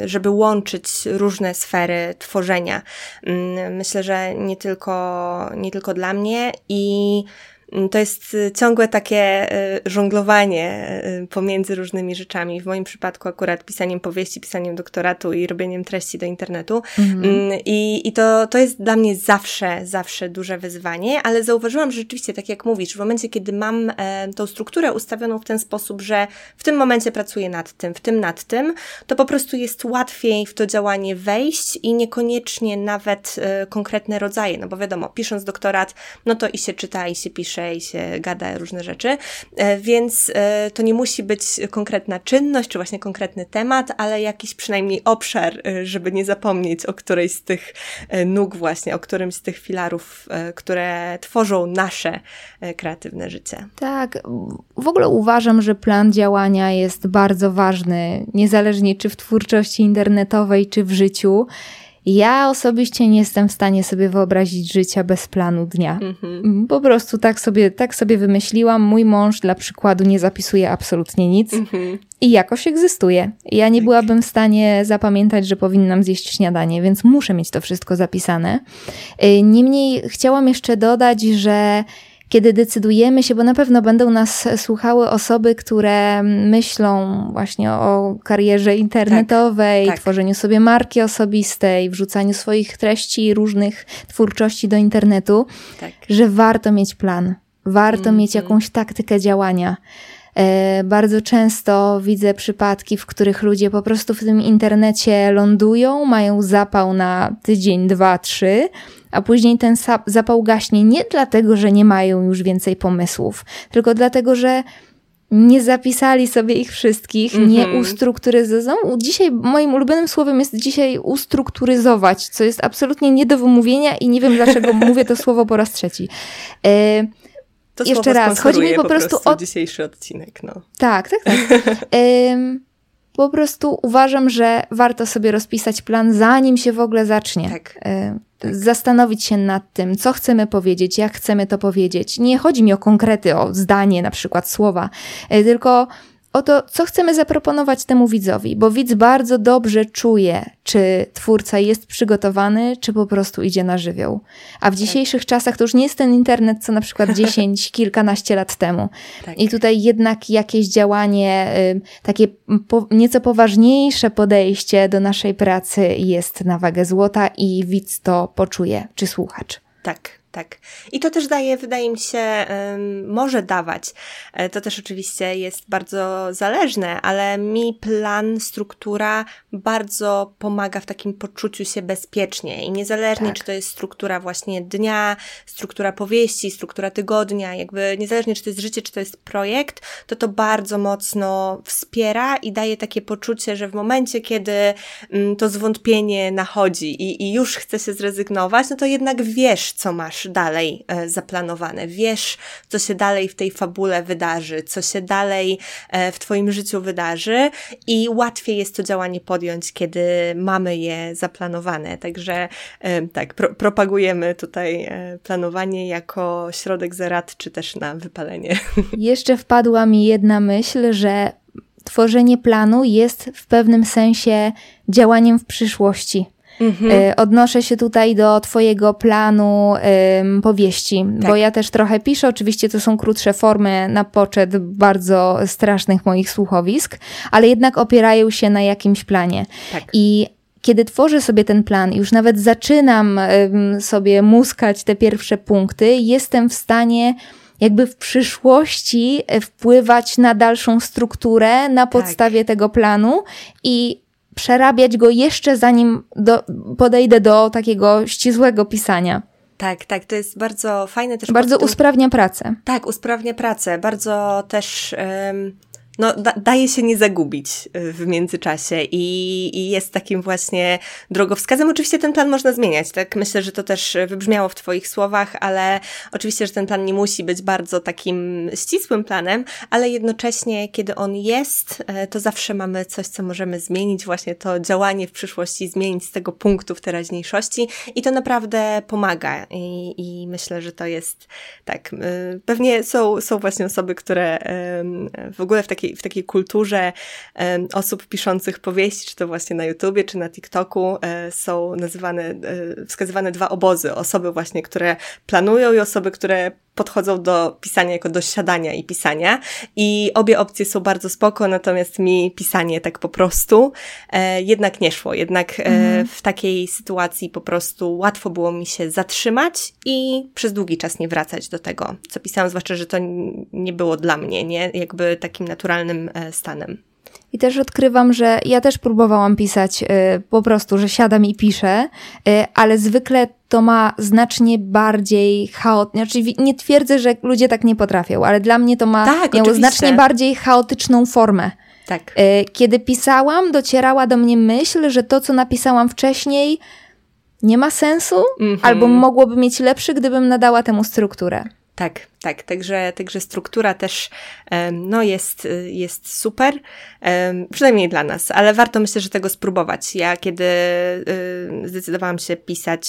y, żeby łączyć różne sfery tworzenia. Mm, myślę, że nie tylko, nie tylko dla mnie i to jest y, ciągłe takie y, żonglowanie y, pomiędzy różnymi rzeczami. W moim przypadku akurat pisaniem powieści, pisaniem doktoratu i robieniem treści do internetu. Mhm. Mm, I, i to, to jest dla mnie zawsze, zawsze duże wyzwanie, ale zauważyłam, że rzeczywiście, tak jak mówisz, w momencie, kiedy mam e, tą strukturę ustawioną w ten sposób, że w tym momencie pracuję nad tym, w tym nad tym, to po prostu jest łatwiej w to działanie wejść i niekoniecznie nawet e, konkretne rodzaje, no bo wiadomo, pisząc doktorat, no to i się czyta, i się pisze i się gada różne rzeczy, e, więc e, to nie musi być konkretna czynność, czy właśnie konkretny temat, ale jakiś przynajmniej obszar, e, żeby nie zapomnieć o którejś z tych nóg właśnie, o którymś z tych filarów, które tworzą nasze kreatywne życie. Tak, w ogóle uważam, że plan działania jest bardzo ważny, niezależnie czy w twórczości internetowej, czy w życiu. Ja osobiście nie jestem w stanie sobie wyobrazić życia bez planu dnia. Mhm. Po prostu tak sobie, tak sobie wymyśliłam. Mój mąż dla przykładu nie zapisuje absolutnie nic mhm. i jakoś egzystuje. Ja nie tak. byłabym w stanie zapamiętać, że powinnam zjeść śniadanie, więc muszę mieć to wszystko zapisane. Y, niemniej chciałam jeszcze dodać, że kiedy decydujemy się, bo na pewno będą nas słuchały osoby, które myślą właśnie o karierze internetowej, tak, tak. tworzeniu sobie marki osobistej, wrzucaniu swoich treści, różnych twórczości do internetu, tak. że warto mieć plan, warto mm -hmm. mieć jakąś taktykę działania. E, bardzo często widzę przypadki, w których ludzie po prostu w tym internecie lądują, mają zapał na tydzień, dwa, trzy, a później ten zapał gaśnie nie dlatego, że nie mają już więcej pomysłów, tylko dlatego, że nie zapisali sobie ich wszystkich, mm -hmm. nie mhm. ustrukturyzują. Dzisiaj moim ulubionym słowem jest dzisiaj ustrukturyzować, co jest absolutnie nie do wymówienia i nie wiem dlaczego *laughs* mówię to słowo po raz trzeci. E, to Jeszcze raz, chodzi mi po, po prostu, prostu o dzisiejszy odcinek. No. Tak, tak, tak. *laughs* po prostu uważam, że warto sobie rozpisać plan, zanim się w ogóle zacznie. Tak. tak. Zastanowić się nad tym, co chcemy powiedzieć, jak chcemy to powiedzieć. Nie chodzi mi o konkrety, o zdanie, na przykład słowa, e, tylko o to, co chcemy zaproponować temu widzowi, bo widz bardzo dobrze czuje, czy twórca jest przygotowany, czy po prostu idzie na żywioł. A w tak. dzisiejszych czasach to już nie jest ten internet, co na przykład *laughs* 10, kilkanaście lat temu. Tak. I tutaj jednak jakieś działanie, takie po, nieco poważniejsze podejście do naszej pracy jest na wagę złota i widz to poczuje, czy słuchacz. Tak, tak. I to też daje, wydaje mi się, może dawać. E, to też oczywiście jest bardzo zależne, ale mi plan, struktura bardzo pomaga w takim poczuciu się bezpiecznie. I niezależnie, tak. czy to jest struktura właśnie dnia, struktura powieści, struktura tygodnia, jakby niezależnie, czy to jest życie, czy to jest projekt, to to bardzo mocno wspiera i daje takie poczucie, że w momencie, kiedy mm, to zwątpienie nachodzi i, i już chce się zrezygnować, no to jednak wiesz, co masz dalej e, zaplanowane. Wiesz, co się dalej w tej fabule wydarzy, co się dalej e, w Twoim życiu wydarzy i łatwiej jest to działanie podjąć, kiedy mamy je zaplanowane. Także e, tak, pro propagujemy tutaj planowanie jako środek zarad, czy też na wypalenie. *laughs* Jeszcze wpadła mi jedna myśl, że tworzenie planu jest w pewnym sensie działaniem w przyszłości. Mhm. E, odnoszę się tutaj do Twojego planu ym, powieści, tak. bo ja też trochę piszę. Oczywiście to są krótsze formy na poczet bardzo strasznych moich słuchowisk, ale jednak opierają się na jakimś planie. Tak. I kiedy tworzę sobie ten plan, już nawet zaczynam ym, sobie muskać te pierwsze punkty, jestem w stanie jakby w przyszłości wpływać na dalszą strukturę na tak. podstawie tak. tego planu i przerabiać go jeszcze zanim do, podejdę do takiego ścisłego pisania. Tak, tak, to jest bardzo fajne też. Bardzo usprawnia pracę. Tak, usprawnia pracę. Bardzo też. No, da, daje się nie zagubić y, w międzyczasie i, i, jest takim właśnie drogowskazem. Oczywiście ten plan można zmieniać, tak? Myślę, że to też wybrzmiało w Twoich słowach, ale oczywiście, że ten plan nie musi być bardzo takim ścisłym planem, ale jednocześnie, kiedy on jest, e, to zawsze mamy coś, co możemy zmienić, właśnie to działanie w przyszłości, zmienić z tego punktu w teraźniejszości i to naprawdę pomaga i, i myślę, że to jest tak. Y, pewnie są, są właśnie osoby, które w ogóle w takiej takiej, w takiej kulturze osób piszących powieści, czy to właśnie na YouTubie, czy na TikToku, e, są nazywane, e, wskazywane dwa obozy. Osoby właśnie, które planują i osoby, które podchodzą do pisania jako do siadania i pisania. I obie opcje są bardzo spoko, natomiast mi pisanie tak po prostu e, jednak nie szło. Jednak e, mhm. w takiej sytuacji po prostu łatwo było mi się zatrzymać i przez długi czas nie wracać do tego, co pisałam, zwłaszcza, że to nie było dla mnie, nie? Jakby takim naturalnym e, stanem. I też odkrywam, że ja też próbowałam pisać y, po prostu, że siadam i piszę, y, ale zwykle to ma znacznie bardziej chaotyczną, znaczy nie twierdzę, że ludzie tak nie potrafią, ale dla mnie to ma tak, miało znacznie bardziej chaotyczną formę. Tak. Y, kiedy pisałam, docierała do mnie myśl, że to, co napisałam wcześniej, nie ma sensu, mm -hmm. albo mogłoby mieć lepszy, gdybym nadała temu strukturę. Tak, tak. Także, także struktura też no jest, jest super, przynajmniej dla nas, ale warto myślę, że tego spróbować. Ja kiedy zdecydowałam się pisać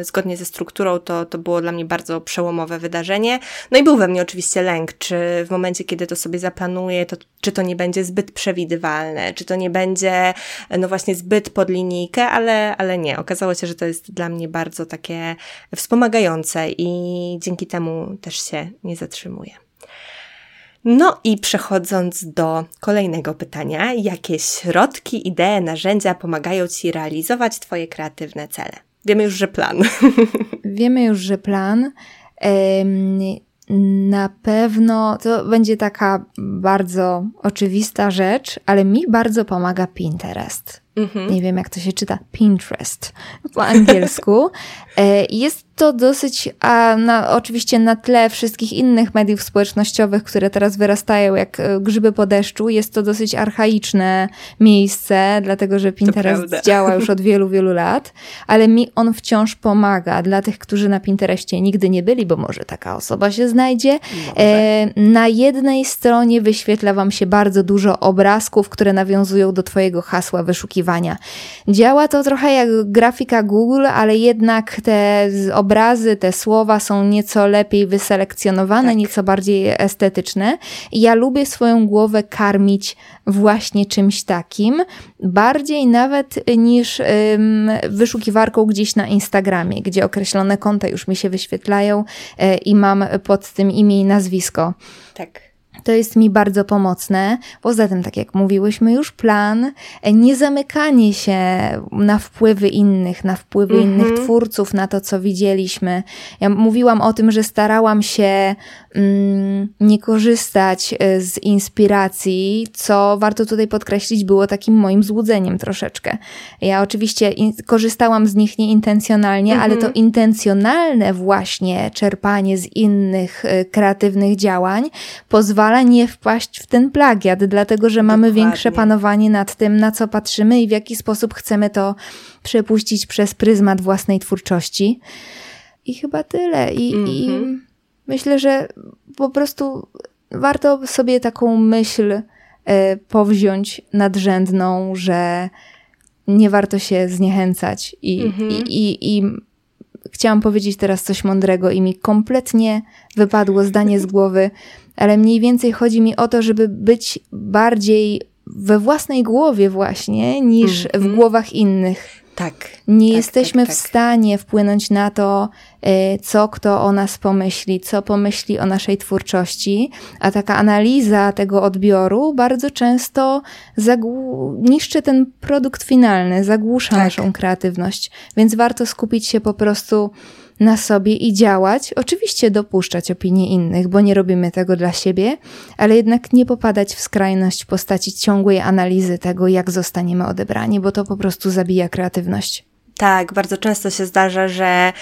y, zgodnie ze strukturą, to, to było dla mnie bardzo przełomowe wydarzenie. No i był we mnie oczywiście lęk, czy w momencie, kiedy to sobie zaplanuję, to czy to nie będzie zbyt przewidywalne, czy to nie będzie no właśnie zbyt pod linijkę, ale, ale nie. Okazało się, że to jest dla mnie bardzo takie wspomagające i dzięki temu też się nie zatrzymuje. No i przechodząc do kolejnego pytania, jakie środki, idee, narzędzia pomagają Ci realizować Twoje kreatywne cele? Wiemy już, że plan. *laughs* Wiemy już, że plan. Na pewno to będzie taka bardzo oczywista rzecz, ale mi bardzo pomaga Pinterest. Mhm. Nie wiem, jak to się czyta. Pinterest po *laughs* angielsku. E, jest to dosyć, a na, oczywiście na tle wszystkich innych mediów społecznościowych, które teraz wyrastają jak e, grzyby po deszczu, jest to dosyć archaiczne miejsce, dlatego że Pinterest działa *laughs* już od wielu, wielu lat, ale mi on wciąż pomaga dla tych, którzy na Pinterestie nigdy nie byli, bo może taka osoba się znajdzie. E, na jednej stronie wyświetla Wam się bardzo dużo obrazków, które nawiązują do Twojego hasła wyszukiwania wyszukiwania. Działa to trochę jak grafika Google, ale jednak te obrazy, te słowa są nieco lepiej wyselekcjonowane, tak. nieco bardziej estetyczne. Ja lubię swoją głowę karmić właśnie czymś takim, bardziej nawet niż ym, wyszukiwarką gdzieś na Instagramie, gdzie określone konta już mi się wyświetlają y, i mam pod tym imię i nazwisko. Tak. To jest mi bardzo pomocne. Poza tym, tak jak mówiłyśmy, już plan, nie zamykanie się na wpływy innych, na wpływy mm -hmm. innych twórców, na to, co widzieliśmy. Ja mówiłam o tym, że starałam się mm, nie korzystać e, z inspiracji, co warto tutaj podkreślić, było takim moim złudzeniem troszeczkę. Ja oczywiście korzystałam z nich nieintencjonalnie, mm -hmm. ale to mhm. intencjonalne właśnie czerpanie z innych y, kreatywnych działań pozwala pozwala nie wpaść w ten plagiat, dlatego że mamy Dokładnie. większe panowanie nad tym, na co patrzymy i w jaki sposób chcemy to przepuścić przez pryzmat własnej twórczości. I chyba tyle. I, mm -hmm. i mhm. myślę, że po prostu warto sobie taką myśl y, powziąć nadrzędną, że nie warto się zniechęcać. I, mm -hmm. i, i, i chciałam powiedzieć teraz coś mądrego i mi kompletnie wypadło zdanie z głowy, ale mniej więcej chodzi mi o to, żeby być bardziej we własnej głowie właśnie niż mm -hmm. w mhm. głowach innych. Tak. Nie tak, jesteśmy tak, tak. w stanie wpłynąć na to, e, co kto o nas pomyśli, co pomyśli o naszej twórczości, a taka analiza tego odbioru bardzo często niszczy ten produkt finalny, zagłusza tak. naszą kreatywność. Więc warto skupić się po prostu na sobie i działać, oczywiście dopuszczać opinie innych, bo nie robimy tego dla siebie, ale jednak nie popadać w skrajność w postaci ciągłej analizy tego, jak zostaniemy odebrani, bo to po prostu zabija kreatywność. Tak, bardzo często się zdarza, że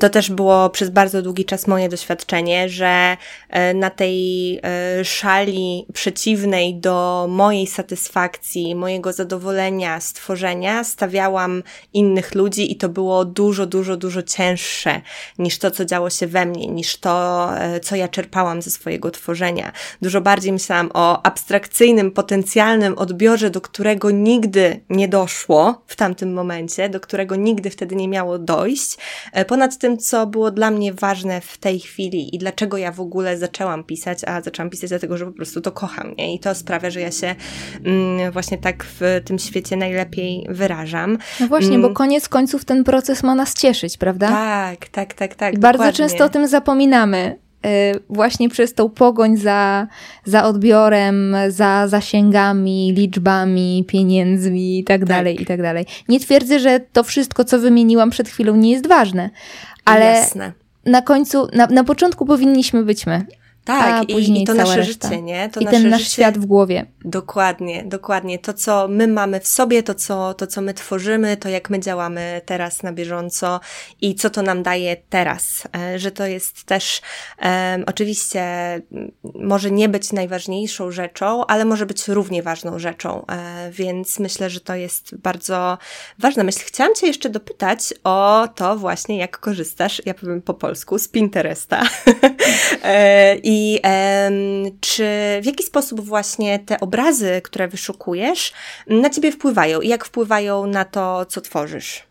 to też było przez bardzo długi czas moje doświadczenie, że e, na tej e, szali przeciwnej do mojej satysfakcji, mojego zadowolenia, stworzenia, stawiałam innych ludzi i to było dużo, dużo, dużo cięższe niż to, co działo się we mnie, niż to, e, co ja czerpałam ze swojego tworzenia. Dużo bardziej myślałam o abstrakcyjnym, potencjalnym odbiorze, do którego nigdy nie doszło w tamtym momencie, do którego nigdy wtedy nie miało dojść. E, ponad tym, co było dla mnie ważne w tej chwili i dlaczego ja w ogóle zaczęłam pisać, a zaczęłam pisać dlatego, że po prostu to kocham, nie? I to sprawia, że ja się mm, właśnie tak w tym świecie najlepiej wyrażam. No właśnie, mm. bo koniec końców ten proces ma nas cieszyć, prawda? Tak, tak, tak, tak. I bardzo często o tym zapominamy. Y, właśnie przez tą pogoń za, za odbiorem, za zasięgami, liczbami, pieniędzmi i tak, tak dalej, i tak dalej. Nie twierdzę, że to wszystko, co wymieniłam przed chwilą, nie jest ważne, ale Jasne. na końcu, na, na początku powinniśmy być my. Tak, a później i, i to nasze reszta. życie, nie? To I ten nasz życie, świat w głowie. Dokładnie, dokładnie. To, co my mamy w sobie, to co, to, co my tworzymy, to jak my działamy teraz na bieżąco i co to nam daje teraz. E, że to jest też um, oczywiście może nie być najważniejszą rzeczą, ale może być równie ważną rzeczą. E, więc myślę, że to jest bardzo ważna myśl. Chciałam Cię jeszcze dopytać o to właśnie, jak korzystasz, ja powiem po polsku, z Pinteresta. *laughs* e, I i czy w jaki sposób właśnie te obrazy, które wyszukujesz, na ciebie wpływają i jak wpływają na to, co tworzysz?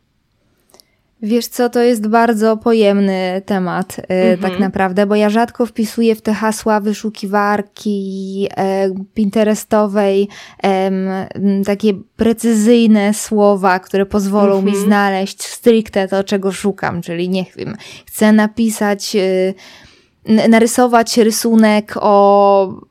Wiesz co, to jest bardzo pojemny temat -hmm. tak naprawdę, bo ja rzadko wpisuję w te hasła wyszukiwarki e, pinterestowej e, takie precyzyjne słowa, które pozwolą mi mhm. znaleźć stricte to, czego szukam, czyli nie wiem, chcę napisać e, narysować rysunek o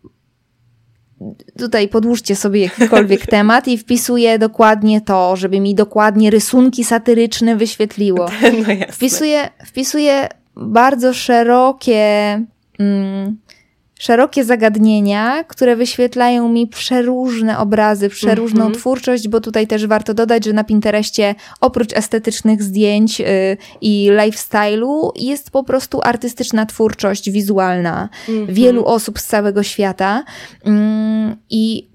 tutaj podłóżcie sobie jakikolwiek *laughs* temat i wpisuję dokładnie to, żeby mi dokładnie rysunki satyryczne wyświetliło. *laughs* No jasne. Wpisuję, wpisuję bardzo szerokie mm, szerokie zagadnienia, które wyświetlają mi przeróżne obrazy, przeróżną mm -hmm. twórczość, bo tutaj też warto dodać, że na Pinterestie oprócz estetycznych zdjęć yy, i lifestyle'u jest po prostu artystyczna twórczość wizualna mm -hmm. wielu osób z całego świata. Yy, I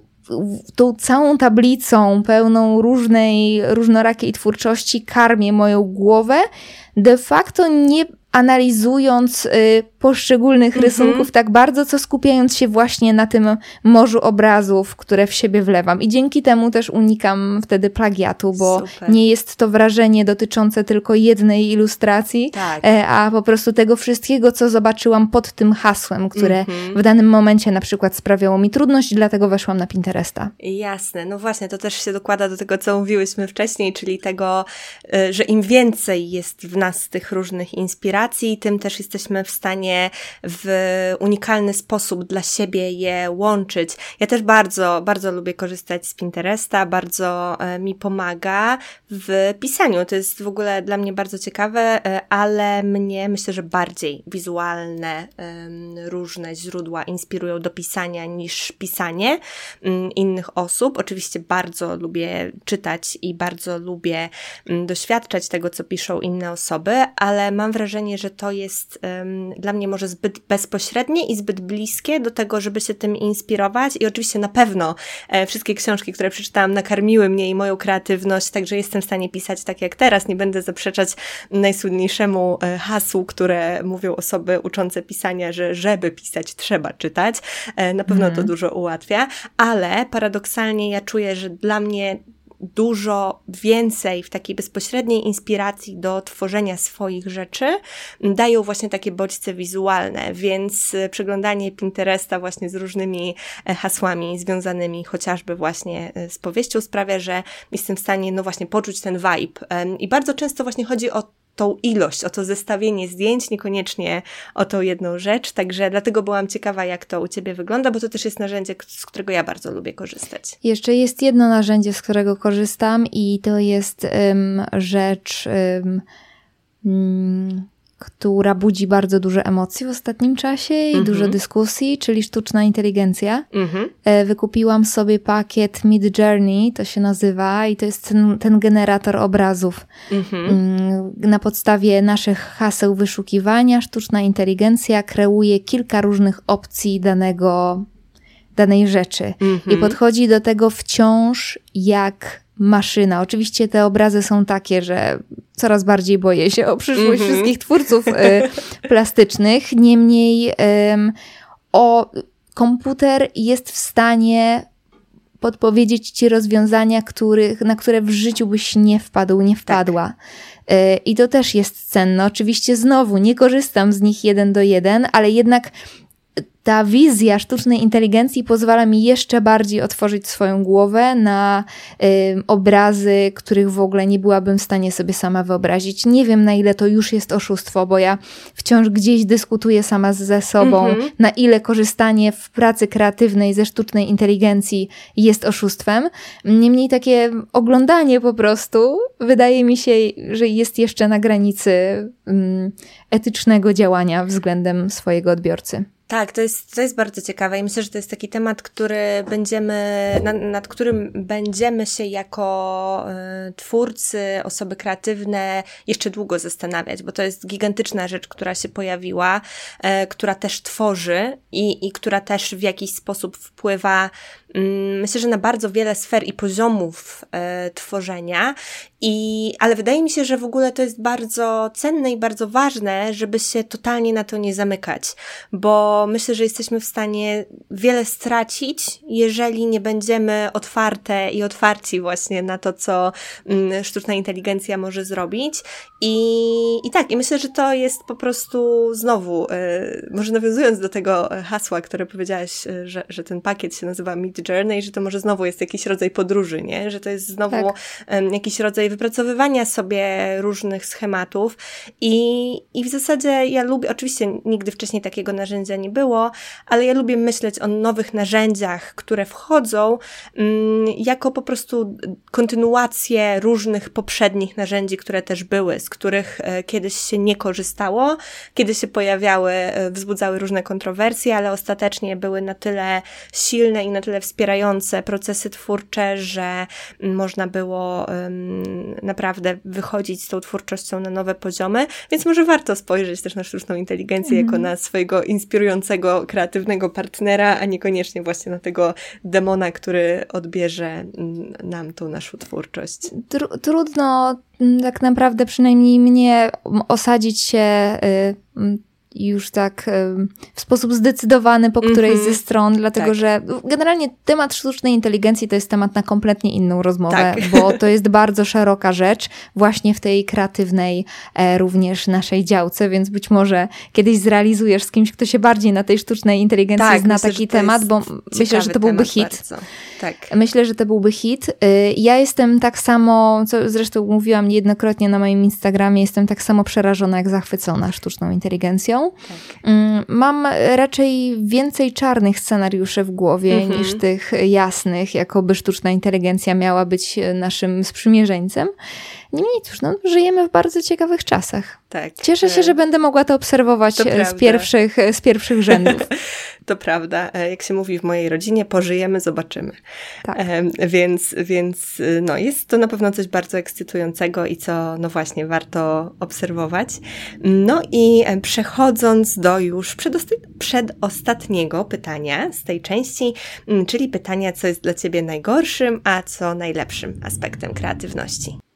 tą całą tablicą pełną różnej, różnorakiej twórczości karmię moją głowę, de facto nie analizując y, poszczególnych mm -hmm. rysunków tak bardzo, co skupiając się właśnie na tym morzu obrazów, które w siebie wlewam. I dzięki temu też unikam wtedy plagiatu, bo Super. nie jest to wrażenie dotyczące tylko jednej ilustracji, tak. e, a po prostu tego wszystkiego, co zobaczyłam pod tym hasłem, które mm -hmm. w danym momencie na przykład sprawiało mi trudność, dlatego weszłam na Pinteresta. Jasne, no właśnie, to też się dokłada do tego, co mówiłyśmy wcześniej, czyli tego, y, że im więcej jest w nas tych różnych inspiracji, tym też jesteśmy w stanie w unikalny sposób dla siebie je łączyć. Ja też bardzo, bardzo lubię korzystać z Pinteresta, bardzo e, mi pomaga w pisaniu. To jest w ogóle dla mnie bardzo ciekawe, e, ale mnie myślę, że bardziej wizualne różne źródła inspirują do pisania niż pisanie mm, innych osób. Oczywiście bardzo lubię czytać i bardzo lubię mm, doświadczać tego, co piszą inne osoby, ale mam wrażenie, że to jest dla mnie może zbyt bezpośrednie i zbyt bliskie do tego, żeby się tym inspirować. I oczywiście na pewno e, wszystkie książki, które przeczytałam, nakarmiły mnie i moją kreatywność, także jestem w stanie pisać tak jak teraz. Nie będę zaprzeczać najsłynniejszemu e, hasłu, które mówią osoby uczące pisania, że żeby pisać, trzeba czytać. E, na pewno mm. to mhm. dużo ułatwia, ale paradoksalnie ja czuję, że dla mnie dużo więcej w takiej bezpośredniej inspiracji do tworzenia swoich rzeczy dają właśnie takie bodźce wizualne, więc e, przeglądanie Pinteresta właśnie z różnymi e, hasłami związanymi chociażby właśnie e, z powieścią sprawia, że jestem w stanie no właśnie poczuć ten vibe. I bardzo często właśnie chodzi o tą ilość, o to zestawienie zdjęć, niekoniecznie o tą jedną rzecz. Także dlatego byłam ciekawa, jak to u Ciebie wygląda, bo to też jest narzędzie, z którego ja bardzo lubię korzystać. Jeszcze jest jedno narzędzie, z którego korzystam, i to jest um, rzecz. Um, która budzi bardzo dużo emocji w ostatnim czasie i mm -hmm. dużo dyskusji, czyli sztuczna inteligencja. Mm -hmm. Wykupiłam sobie pakiet Mid Journey, to się nazywa, i to jest ten, ten generator obrazów. Mm -hmm. Na podstawie naszych haseł wyszukiwania sztuczna inteligencja kreuje kilka różnych opcji danego, danej rzeczy. I mhm. podchodzi do tego wciąż jak maszyna. Oczywiście te obrazy są takie, że coraz bardziej boję się o przyszłość mm-hmm. wszystkich twórców y, *laughs* plastycznych. Niemniej y, o komputer jest w stanie podpowiedzieć ci rozwiązania, których, na które w życiu byś nie wpadł, nie wpadła. Tak. Y, I to też jest cenne. Oczywiście znowu nie korzystam z nich jeden do jeden, ale jednak ta wizja sztucznej inteligencji pozwala mi jeszcze bardziej otworzyć swoją głowę na y, obrazy, których w ogóle nie byłabym w stanie sobie sama wyobrazić. Nie wiem, na ile to już jest oszustwo, bo ja wciąż gdzieś dyskutuję sama ze sobą, mm -hmm. na ile korzystanie w pracy kreatywnej ze sztucznej inteligencji jest oszustwem. Niemniej takie oglądanie po prostu wydaje mi się, że jest jeszcze na granicy etycznego działania względem swojego odbiorcy. Tak, to jest, to jest bardzo ciekawe i myślę, że to jest taki temat, który będziemy, nad, nad którym będziemy się jako y, twórcy, osoby kreatywne jeszcze długo zastanawiać, bo to jest gigantyczna rzecz, która się pojawiła, y, która też tworzy i, i która też w jakiś sposób wpływa myślę, że na bardzo wiele sfer i poziomów e, tworzenia, i, ale wydaje mi się, że w ogóle to jest bardzo cenne i bardzo ważne, żeby się totalnie na to nie zamykać, bo myślę, że jesteśmy w stanie wiele stracić, jeżeli nie będziemy otwarte i otwarci właśnie na to, co mm, sztuczna inteligencja może zrobić. I, i tak, i myślę, że to jest po prostu znowu, e, może nawiązując do tego hasła, które powiedziałaś, e, że, że ten pakiet się nazywa Meet Journey, że to może znowu jest jakiś rodzaj podróży, nie? Że to jest znowu tak. jakiś rodzaj wypracowywania sobie różnych schematów i, i w zasadzie ja lubię, oczywiście nigdy wcześniej takiego narzędzia nie było, ale ja lubię myśleć o nowych narzędziach, które wchodzą um, jako po prostu kontynuację różnych poprzednich narzędzi, które też były, z których e, kiedyś się nie korzystało, kiedy się pojawiały, e, wzbudzały różne kontrowersje, ale ostatecznie były na tyle silne i na tyle wspierające procesy twórcze, że można było naprawdę wychodzić z tą twórczością na nowe poziomy, więc może warto spojrzeć też na sztuczną inteligencję mm. jako mhm. na swojego inspirującego, kreatywnego partnera, a niekoniecznie właśnie na tego demona, który odbierze mm, nam tą naszą twórczość. Tr trudno mm, tak naprawdę przynajmniej mnie osadzić się y, już tak w sposób zdecydowany po którejś mm -hmm. ze stron, dlatego tak. że generalnie temat sztucznej inteligencji to jest temat na kompletnie inną rozmowę, tak. bo to jest bardzo szeroka rzecz, właśnie w tej kreatywnej e, również naszej działce, więc być może kiedyś zrealizujesz z kimś, kto się bardziej na tej sztucznej inteligencji tak, zna myślę, taki temat, bo myślę, że to byłby hit. Tak. Myślę, że to byłby hit. Ja jestem tak samo, co zresztą mówiłam niejednokrotnie na moim Instagramie, jestem tak samo przerażona jak zachwycona sztuczną inteligencją. Tak. Mm, mam raczej więcej czarnych scenariuszy w głowie mhm. niż tych jasnych, jakoby sztuczna inteligencja miała być naszym sprzymierzeńcem. Niemniej cóż, no, żyjemy w bardzo ciekawych czasach. Tak. Cieszę się, że będę mogła to obserwować to z, pierwszych, z *laughs* pierwszych rzędów. to prawda. E, jak się mówi w mojej rodzinie, pożyjemy, zobaczymy. Tak. E, więc, więc no, jest to na pewno coś bardzo ekscytującego i co, no właśnie, warto obserwować. No i e, przechodząc do już przedostatniego pytania z tej części, czyli pytania, co jest dla Ciebie najgorszym, a co najlepszym aspektem kreatywności.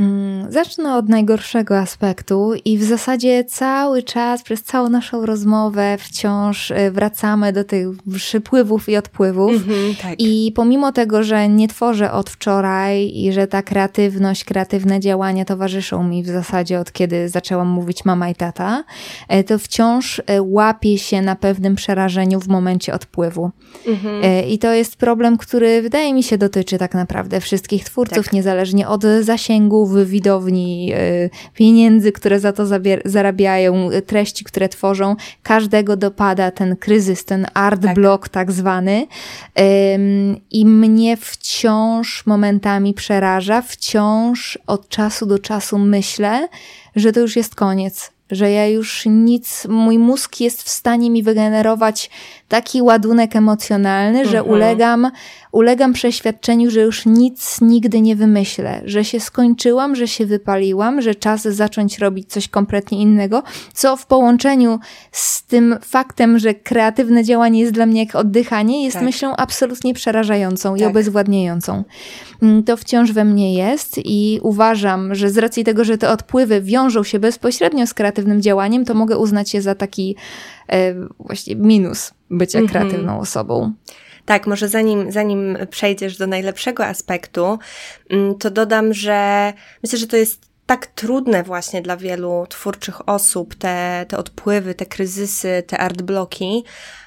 Mm, zacznę od najgorszego aspektu i w zasadzie cały czas, przez całą naszą rozmowę wciąż y, wracamy do tych przypływów i odpływów. Mm-hmm, tak. I pomimo tego, że nie tworzę od wczoraj i że ta kreatywność, kreatywne działania towarzyszą mi w zasadzie od kiedy zaczęłam mówić mama i tata, y, to wciąż y, łapię się na pewnym przerażeniu w momencie odpływu. Mm-hmm. I to jest problem, który wydaje mi się dotyczy tak naprawdę wszystkich twórców, tak. niezależnie od zasięgów, widowni, e, pieniędzy, które za to zarabiają, e, treści, które tworzą. Każdego dopada ten kryzys, ten art tak. block tak zwany. I mnie wciąż momentami przeraża, wciąż od czasu do czasu myślę, że to już jest koniec że ja już nic, mój mózg jest w stanie mi wygenerować taki ładunek emocjonalny, że mhm. ulegam, ulegam przeświadczeniu, że już nic nigdy nie wymyślę, że się skończyłam, że się wypaliłam, że czas zacząć robić coś kompletnie innego, co w połączeniu z tym faktem, że kreatywne działanie jest dla mnie jak oddychanie, jest tak. myślą absolutnie przerażającą tak. i obezwładniającą. Mm, to wciąż we mnie jest i uważam, że z racji tego, że te odpływy wiążą się bezpośrednio z kreatywnym działaniem, to mogę uznać je za taki właśnie minus bycia mm -hmm. kreatywną osobą. Tak, może zanim, zanim przejdziesz do najlepszego aspektu, mm, to dodam, że myślę, że to jest tak trudne właśnie dla wielu twórczych osób, te, te odpływy, te kryzysy, te artbloki,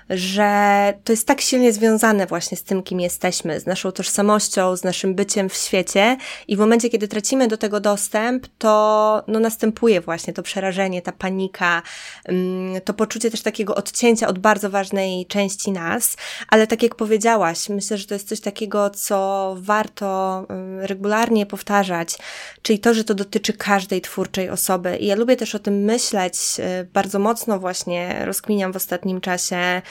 że to jest tak silnie związane właśnie z tym, kim jesteśmy, z naszą tożsamością, z naszym byciem w świecie. I w momencie, kiedy tracimy do tego dostęp, to no, następuje właśnie to przerażenie, ta panika, mm, to poczucie też takiego odcięcia od bardzo ważnej części nas, ale tak jak powiedziałaś, myślę, że to jest coś takiego, co warto mm, regularnie powtarzać, czyli to, że to dotyczy każdej twórczej osoby. I ja lubię też o tym myśleć, y, bardzo mocno właśnie rozkminiam w ostatnim czasie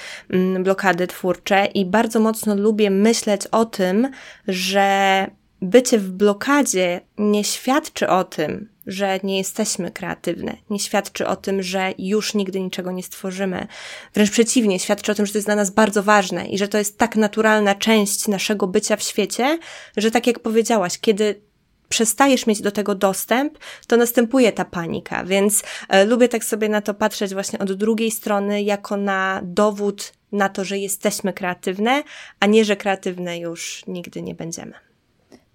blokady twórcze i bardzo mocno lubię myśleć o tym, że bycie w blokadzie nie świadczy o tym, że nie jesteśmy kreatywne, nie świadczy o tym, że już nigdy niczego nie stworzymy. Wręcz przeciwnie, świadczy o tym, że to jest dla nas bardzo ważne i że to jest tak naturalna część naszego bycia w świecie, że tak jak powiedziałaś, kiedy przestajesz mieć do tego dostęp, to następuje ta panika, więc e, lubię tak sobie na to patrzeć właśnie od drugiej strony, jako na dowód na to, że jesteśmy kreatywne, a nie, że kreatywne już nigdy nie będziemy.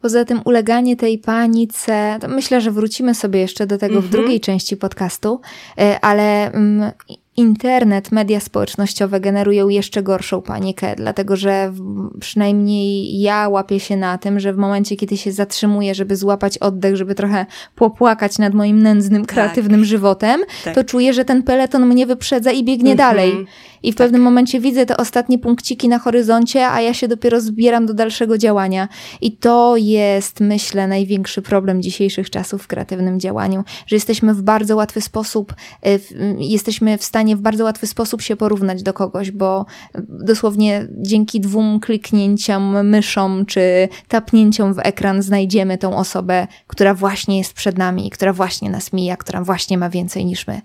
Poza tym uleganie tej panice, myślę, że wrócimy sobie jeszcze do tego mm -hmm. w mhm. drugiej części podcastu, e, ale mm, internet, media społecznościowe generują jeszcze gorszą panikę, dlatego że przynajmniej ja łapię się na tym, że w momencie, kiedy się zatrzymuję, żeby złapać oddech, żeby trochę popłakać nad moim nędznym, tak. kreatywnym tak. żywotem, tak. to czuję, że ten peleton mnie wyprzedza i biegnie -hmm. dalej. I w tak. pewnym momencie widzę te ostatnie punkciki na horyzoncie, a ja się dopiero zbieram do dalszego działania. I to jest, myślę, największy problem dzisiejszych czasów w kreatywnym działaniu, że jesteśmy w bardzo łatwy sposób, y, jesteśmy w stanie stanie w bardzo łatwy sposób się porównać do kogoś, bo dosłownie dzięki dwóm kliknięciom myszą czy tapnięciom w ekran znajdziemy tą osobę, która właśnie jest przed nami, która właśnie nas mija, która właśnie ma więcej niż my.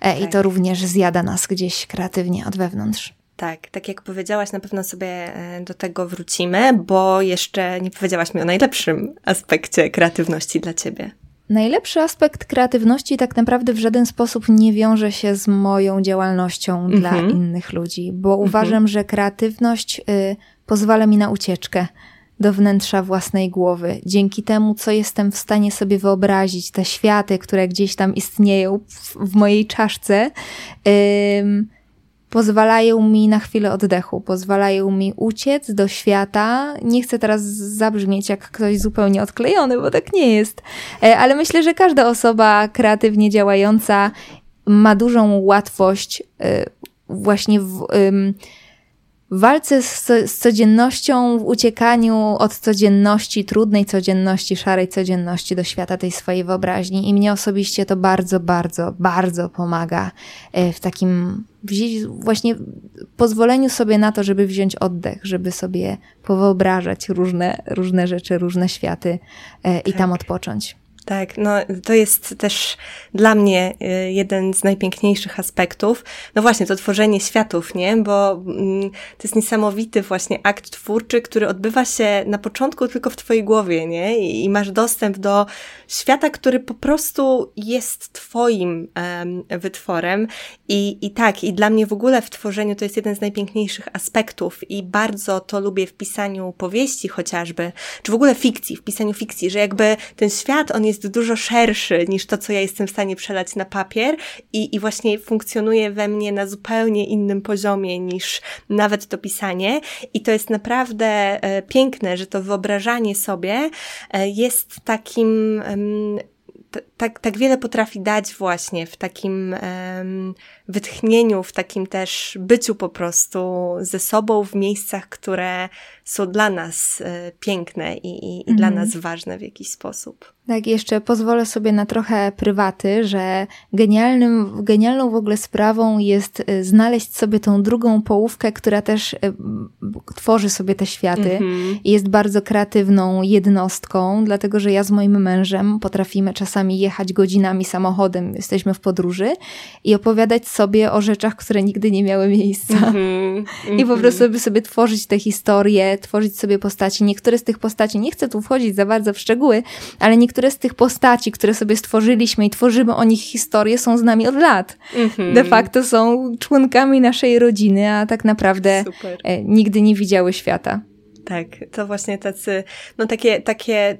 Tak. I to tak. również zjada nas gdzieś kreatywnie od wewnątrz. Tak, tak jak powiedziałaś, na pewno sobie e, do tego wrócimy, bo jeszcze nie powiedziałaś mi o najlepszym aspekcie kreatywności dla ciebie. Najlepszy aspekt kreatywności tak naprawdę w żaden sposób nie wiąże się z moją działalnością mm -hmm. dla mhm. innych ludzi, bo mm -hmm. uważam, że kreatywność y, pozwala mi na ucieczkę do wnętrza własnej głowy. Dzięki temu, co jestem w stanie sobie wyobrazić, te światy, które gdzieś tam istnieją w, w mojej czaszce, y, pozwalają mi na chwilę oddechu, pozwalają mi uciec do świata. Nie chcę teraz zabrzmieć jak ktoś zupełnie odklejony, bo tak nie jest, e, ale myślę, że każda osoba kreatywnie działająca ma dużą łatwość e, właśnie w w walce z, z, codziennością, w uciekaniu od codzienności, trudnej codzienności, szarej codzienności do świata tej swojej wyobraźni. I mnie osobiście to bardzo, bardzo, bardzo pomaga e, w takim właśnie pozwoleniu sobie na to, żeby wziąć oddech, żeby sobie powyobrażać różne, różne rzeczy, różne światy tak. i tam tak. odpocząć. Tak, no to jest też dla mnie y, jeden z najpiękniejszych aspektów. No właśnie, to tworzenie światów, nie? Bo mm, to jest niesamowity właśnie akt twórczy, który odbywa się na początku tylko w twojej głowie, nie? I, masz dostęp do świata, który po prostu jest twoim wytworem. I, I tak, i dla mnie w ogóle w tworzeniu to jest jeden z najpiękniejszych aspektów i bardzo to lubię w pisaniu powieści chociażby, czy w ogóle fikcji, w pisaniu fikcji, że jakby ten świat, on jest jest dużo szerszy niż to, co ja jestem w stanie przelać na papier i, i właśnie funkcjonuje we mnie na zupełnie innym poziomie niż nawet to pisanie. I to jest naprawdę e, piękne, że to wyobrażanie sobie e, jest takim tak, tak wiele potrafi dać właśnie w takim um, wytchnieniu, w takim też byciu po prostu ze sobą w miejscach, które są dla nas e, piękne i, i, i dla mhm. nas ważne w jakiś sposób. Tak, jeszcze pozwolę sobie na trochę prywaty, że genialnym, genialną w ogóle sprawą jest e, znaleźć sobie tą drugą połówkę, która też e, tworzy sobie te światy mm-hmm. i jest bardzo kreatywną jednostką, dlatego że ja z moim mężem potrafimy czasami jechać godzinami samochodem, jesteśmy w podróży i opowiadać sobie o rzeczach, które nigdy nie miały miejsca. Mm-hmm. *laughs* I po prostu sobie, sobie tworzyć te historie, tworzyć sobie postaci. Niektóre z tych postaci, nie chcę tu wchodzić za bardzo w szczegóły, ale niektóre z tych postaci, które sobie stworzyliśmy i tworzymy o nich historię, są z nami od lat. Mm-hmm. De facto są członkami naszej rodziny, a tak naprawdę Super. E, nigdy nie widziały świata. Tak, to właśnie tacy, no takie, takie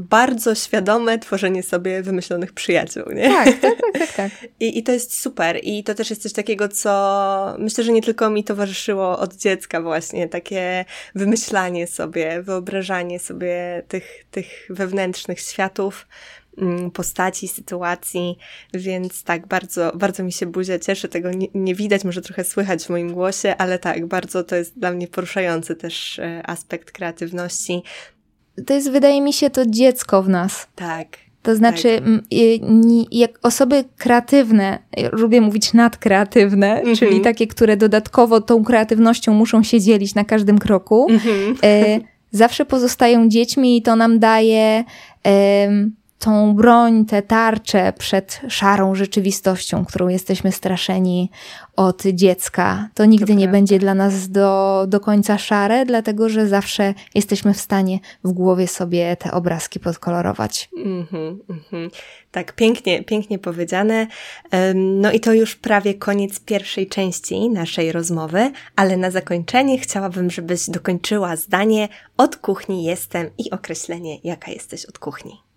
bardzo świadome tworzenie sobie wymyślonych przyjaciół, nie? Tak, tak, tak, *laughs* tak. tak. I, I to jest super. I to też jest coś takiego, co myślę, że nie tylko mi towarzyszyło od dziecka właśnie, takie wymyślanie sobie, wyobrażanie sobie tych, tych wewnętrznych światów, mm, postaci, sytuacji, więc tak, bardzo, bardzo mi się buzia cieszy, tego nie, nie, widać, może trochę słychać w moim głosie, ale tak, bardzo to jest dla mnie poruszający też e, aspekt kreatywności, to jest, wydaje mi się, to dziecko w nas. Tak. To znaczy, tak. jak osoby kreatywne, lubię mówić nadkreatywne, mm -hmm. czyli takie, które dodatkowo tą kreatywnością muszą się dzielić na każdym kroku, mm -hmm. zawsze pozostają dziećmi i to nam daje tą broń, te tarcze przed szarą rzeczywistością, którą jesteśmy straszeni od dziecka. To nigdy nie będzie dla nas do, do końca szare, dlatego że zawsze jesteśmy w stanie w głowie sobie te obrazki podkolorować. Mm -hmm, mm -hmm. Tak, pięknie, pięknie powiedziane. No i to już prawie koniec pierwszej części naszej rozmowy, ale na zakończenie chciałabym, żebyś dokończyła zdanie od kuchni jestem i określenie, jaka jesteś od kuchni.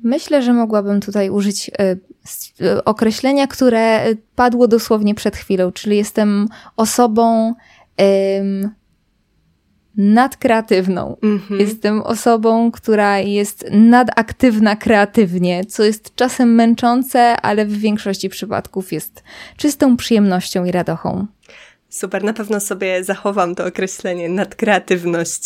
Myślę, że mogłabym tutaj użyć e, e, określenia, które padło dosłownie przed chwilą, czyli jestem osobą um, nadkreatywną. Mm-hmm. Jestem osobą, która jest nadaktywna kreatywnie, co jest czasem męczące, ale w większości przypadków jest czystą przyjemnością i radochą. Super, na pewno sobie zachowam to określenie nadkreatywność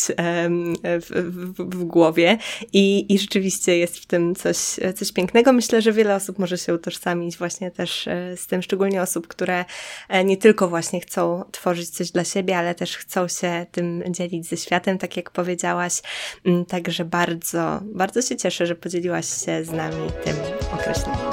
w, w, w głowie I, i rzeczywiście jest w tym coś, coś pięknego. Myślę, że wiele osób może się utożsamić właśnie też e, z tym, szczególnie osób, które e, nie tylko właśnie chcą tworzyć coś dla siebie, ale też chcą się tym dzielić ze światem, tak jak powiedziałaś. Mm, także bardzo, bardzo się cieszę, że podzieliłaś się z nami tym określeniem.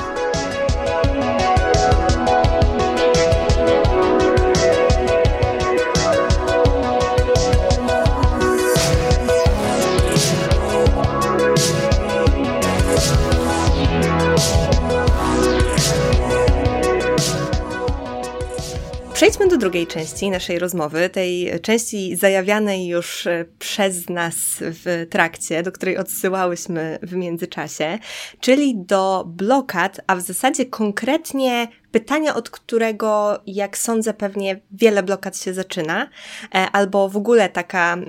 Przejdźmy do drugiej części naszej rozmowy, tej części zajawianej już e, przez nas w trakcie, do której odsyłałyśmy w międzyczasie, czyli do blokad, a w zasadzie konkretnie pytania, od którego, jak sądzę, pewnie wiele blokad się zaczyna, e, albo w ogóle taka, mm,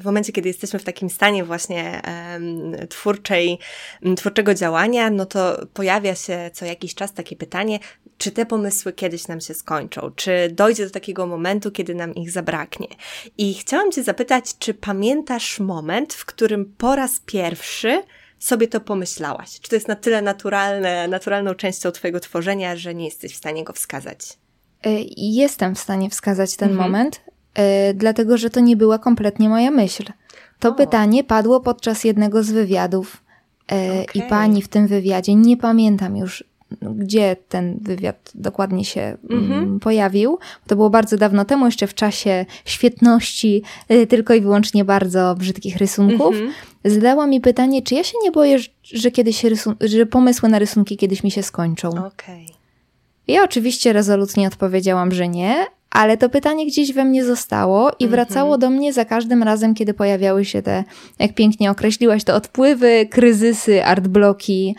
w momencie, kiedy jesteśmy w takim stanie właśnie twórczej, twórczego działania, no to pojawia się co jakiś czas takie pytanie, czy te pomysły kiedyś nam się skończą, czy dojdzie do takiego momentu, kiedy nam ich zabraknie. I chciałam Cię zapytać, czy pamiętasz moment, w którym po raz pierwszy sobie to pomyślałaś? Czy to jest na tyle naturalne, naturalną częścią Twojego tworzenia, że nie jesteś w stanie go wskazać? E, jestem w stanie wskazać ten mhm. moment, yy, dlatego że to nie była kompletnie moja myśl. To o. pytanie padło podczas jednego z wywiadów. Okay. I pani w tym wywiadzie, nie pamiętam już gdzie ten wywiad dokładnie się mm-hmm. pojawił. To było bardzo dawno temu, jeszcze w czasie świetności y, tylko i wyłącznie bardzo brzydkich rysunków. Mm-hmm. Zadała mi pytanie, czy ja się nie boję, że kiedyś że pomysły na rysunki kiedyś mi się skończą. Okay. Ja oczywiście rezolutnie odpowiedziałam, że nie, ale to pytanie gdzieś we mnie zostało i mm-hmm. wracało do mnie za każdym razem, kiedy pojawiały się te, jak pięknie określiłaś, te odpływy, kryzysy, artbloki,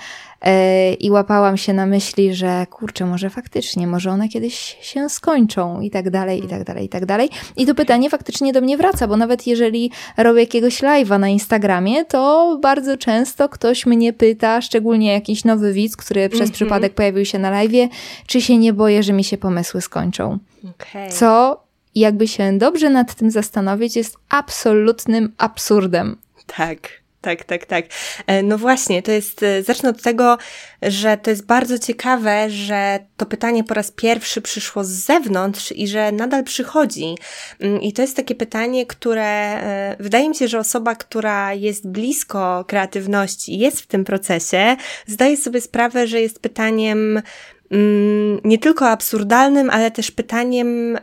i łapałam się na myśli, że kurczę, może faktycznie, może one kiedyś się skończą i tak dalej, i tak dalej, i tak dalej. I to pytanie faktycznie do mnie wraca, bo nawet jeżeli robię jakiegoś live'a na Instagramie, to bardzo często ktoś mnie pyta, szczególnie jakiś nowy widz, który przez mm -hmm. przypadek pojawił się na live'ie, czy się nie boję, że mi się pomysły skończą. Okay. Co, jakby się dobrze nad tym zastanowić, jest absolutnym absurdem. Tak tak, tak, tak. E, no właśnie, to jest, e, zacznę od tego, że to jest bardzo ciekawe, że to pytanie po raz pierwszy przyszło z zewnątrz i że nadal przychodzi. Mm, I to jest takie pytanie, które e, wydaje mi się, że osoba, która jest blisko kreatywności, jest w tym procesie, zdaje sobie sprawę, że jest pytaniem mm, nie tylko absurdalnym, ale też pytaniem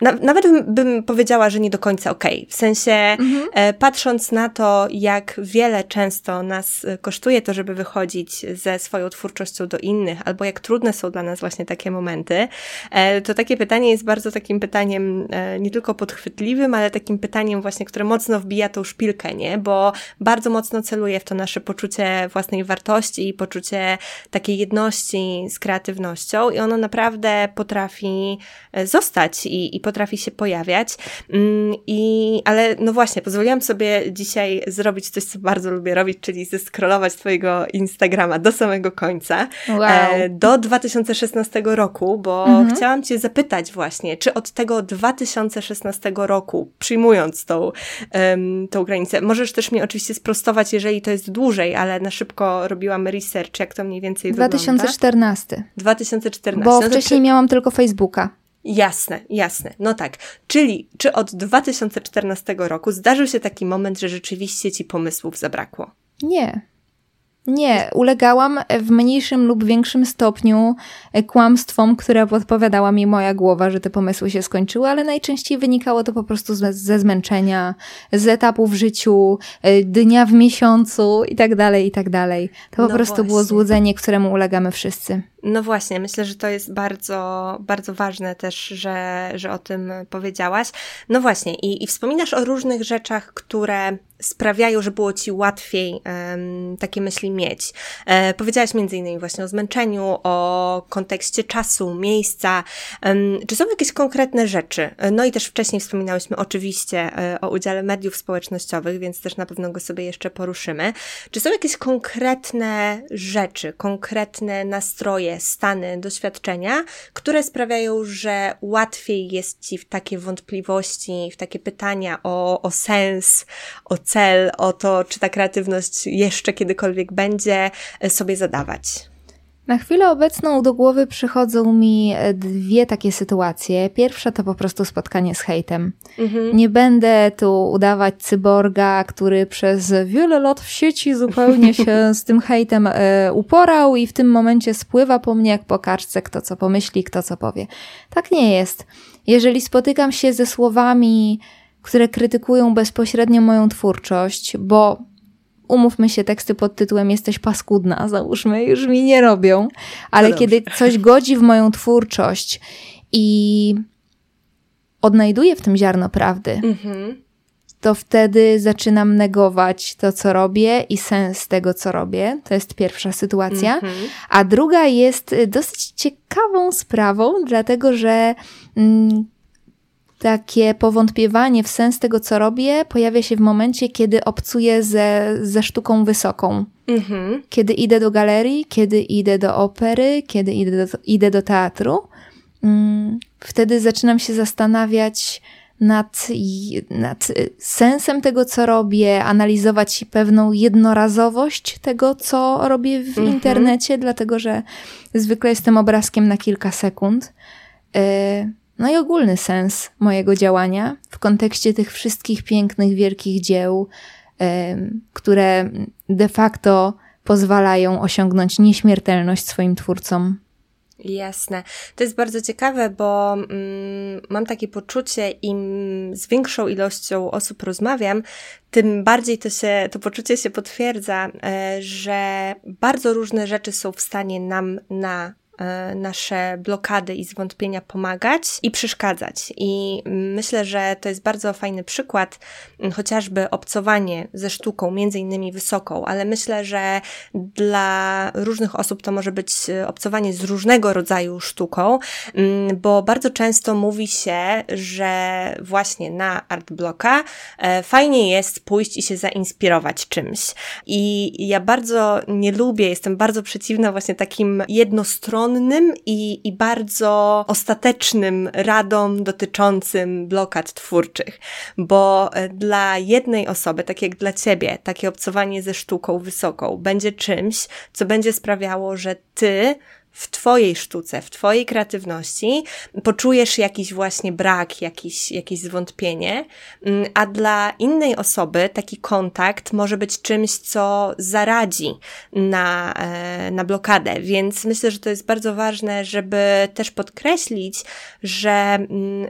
na, nawet bym powiedziała, że nie do końca okej. Okay. W sensie, mhm. e, patrząc na to, jak wiele często nas e, kosztuje to, żeby wychodzić ze swoją twórczością do innych, albo jak trudne są dla nas właśnie takie momenty, e, to takie pytanie jest bardzo takim pytaniem e, nie tylko podchwytliwym, ale takim pytaniem właśnie, które mocno wbija tą szpilkę, nie? Bo bardzo mocno celuje w to nasze poczucie własnej wartości i poczucie takiej jedności z kreatywnością i ono naprawdę potrafi e, zostać i, i potrafi się pojawiać. Mm, I, ale no właśnie, pozwoliłam sobie dzisiaj zrobić coś, co bardzo lubię robić, czyli zeskrolować Twojego Instagrama do samego końca, wow. E, do 2016 roku, bo mhm. chciałam Cię zapytać właśnie, czy od tego 2016 roku, przyjmując tą, um, tą granicę, możesz też mnie oczywiście sprostować, jeżeli to jest dłużej, ale na szybko robiłam research, jak to mniej więcej 2014. wygląda. 2014. Bo no wcześniej czy... miałam tylko Facebooka. Jasne, jasne. No tak. Czyli czy od 2014 roku zdarzył się taki moment, że rzeczywiście ci pomysłów zabrakło? Nie. Nie, ulegałam w mniejszym lub większym stopniu kłamstwom, które podpowiadała mi moja głowa, że te pomysły się skończyły, ale najczęściej wynikało to po prostu ze, ze zmęczenia, z etapu w życiu, e, dnia w miesiącu i tak dalej, i tak dalej. To po no prostu właśnie. było złudzenie, któremu ulegamy wszyscy. No właśnie, myślę, że to jest bardzo, bardzo ważne też, że, że o tym powiedziałaś. No właśnie, i, i wspominasz o różnych rzeczach, które sprawiają, że było ci łatwiej um, takie myśli mieć. E, powiedziałaś między innymi właśnie o zmęczeniu, o kontekście czasu, miejsca. Um, czy są jakieś konkretne rzeczy? No i też wcześniej wspominałyśmy oczywiście e, o udziale mediów społecznościowych, więc też na pewno go sobie jeszcze poruszymy. Czy są jakieś konkretne rzeczy, konkretne nastroje, stany, doświadczenia, które sprawiają, że łatwiej jest ci w takie wątpliwości, w takie pytania o, o sens, o cel, o to, czy ta kreatywność jeszcze kiedykolwiek będzie, e, sobie zadawać? Na chwilę obecną do głowy przychodzą mi e, dwie takie sytuacje. Pierwsza to po prostu spotkanie z hejtem. Mhm. Nie będę tu udawać cyborga, który przez wiele lat w sieci zupełnie *laughs* się z tym hejtem e, uporał i w tym momencie spływa po mnie jak po karczce, kto co pomyśli, kto co powie. Tak nie jest. Jeżeli spotykam się ze słowami, które krytykują bezpośrednio moją twórczość, bo umówmy się, teksty pod tytułem Jesteś paskudna, załóżmy, już mi nie robią, ale no kiedy coś godzi w moją twórczość i odnajduję w tym ziarno prawdy, mhm. to wtedy zaczynam negować to, co robię i sens tego, co robię. To jest pierwsza sytuacja. Mhm. A druga jest dosyć ciekawą sprawą, dlatego że. Mm, takie powątpiewanie w sens tego, co robię, pojawia się w momencie, kiedy obcuję ze, ze sztuką wysoką. Mhm. Kiedy idę do galerii, kiedy idę do opery, kiedy idę do, idę do teatru. Mm, wtedy zaczynam się zastanawiać nad, nad sensem tego, co robię, analizować pewną jednorazowość tego, co robię w mhm. internecie, dlatego że zwykle jestem obrazkiem na kilka sekund. Y no i ogólny sens mojego działania w kontekście tych wszystkich pięknych, wielkich dzieł, które de facto pozwalają osiągnąć nieśmiertelność swoim twórcom. Jasne. To jest bardzo ciekawe, bo mm, mam takie poczucie, im z większą ilością osób rozmawiam, tym bardziej to się, to poczucie się potwierdza, e, że bardzo różne rzeczy są w stanie nam na nasze blokady i zwątpienia pomagać i przeszkadzać. I myślę, że to jest bardzo fajny przykład, chociażby obcowanie ze sztuką, między innymi wysoką, ale myślę, że dla różnych osób to może być e, obcowanie z różnego rodzaju sztuką, bo bardzo często mówi się, że właśnie na art bloka e, fajnie jest pójść i się zainspirować czymś. I ja bardzo nie lubię, jestem bardzo przeciwna właśnie takim jednostronnym i, i bardzo ostatecznym radom dotyczącym blokad twórczych, bo e, dla jednej osoby, tak jak dla ciebie, takie obcowanie ze sztuką wysoką będzie czymś, co będzie sprawiało, że ty w Twojej sztuce, w Twojej kreatywności poczujesz jakiś właśnie brak, jakiś, jakieś zwątpienie, mm, a dla innej osoby taki kontakt może być czymś, co zaradzi na, e, na blokadę. Więc myślę, że to jest bardzo ważne, żeby też podkreślić, że mm,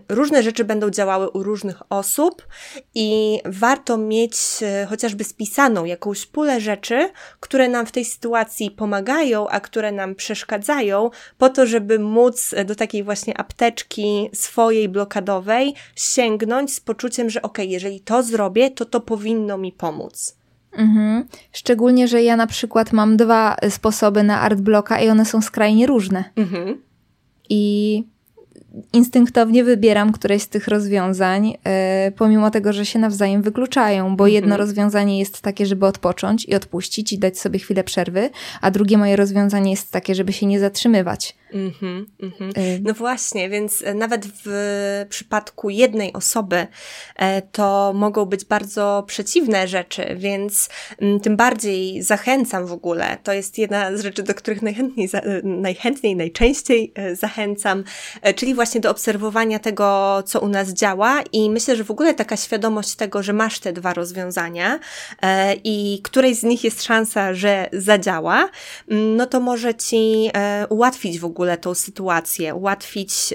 różne rzeczy będą działały u różnych osób i warto mieć e, chociażby spisaną jakąś pulę rzeczy, które nam w tej sytuacji pomagają, a które nam przeszkadzają po to, żeby móc do takiej właśnie apteczki swojej blokadowej sięgnąć z poczuciem, że ok, jeżeli to zrobię, to to powinno mi pomóc. Mhm. Szczególnie, że ja na przykład mam dwa sposoby na art bloka i one są skrajnie różne. Mhm. I instynktownie wybieram któreś z tych rozwiązań, e, pomimo tego, że się nawzajem wykluczają, bo jedno mhm. rozwiązanie jest takie, żeby odpocząć i odpuścić i dać sobie chwilę przerwy, a drugie moje rozwiązanie jest takie, żeby się nie zatrzymywać. Mm-hmm, mm-hmm. No właśnie, więc e, nawet w przypadku jednej osoby e, to mogą być bardzo przeciwne rzeczy, więc mm, tym bardziej zachęcam w ogóle. To jest jedna z rzeczy, do których najchętniej, e, najchętniej najczęściej zachęcam, czyli właśnie do obserwowania tego, co u nas działa i myślę, że w ogóle taka świadomość tego, że masz te dwa rozwiązania i której z nich jest szansa, że zadziała, mm, no to może Ci ułatwić w ogóle ogóle tą sytuację, ułatwić,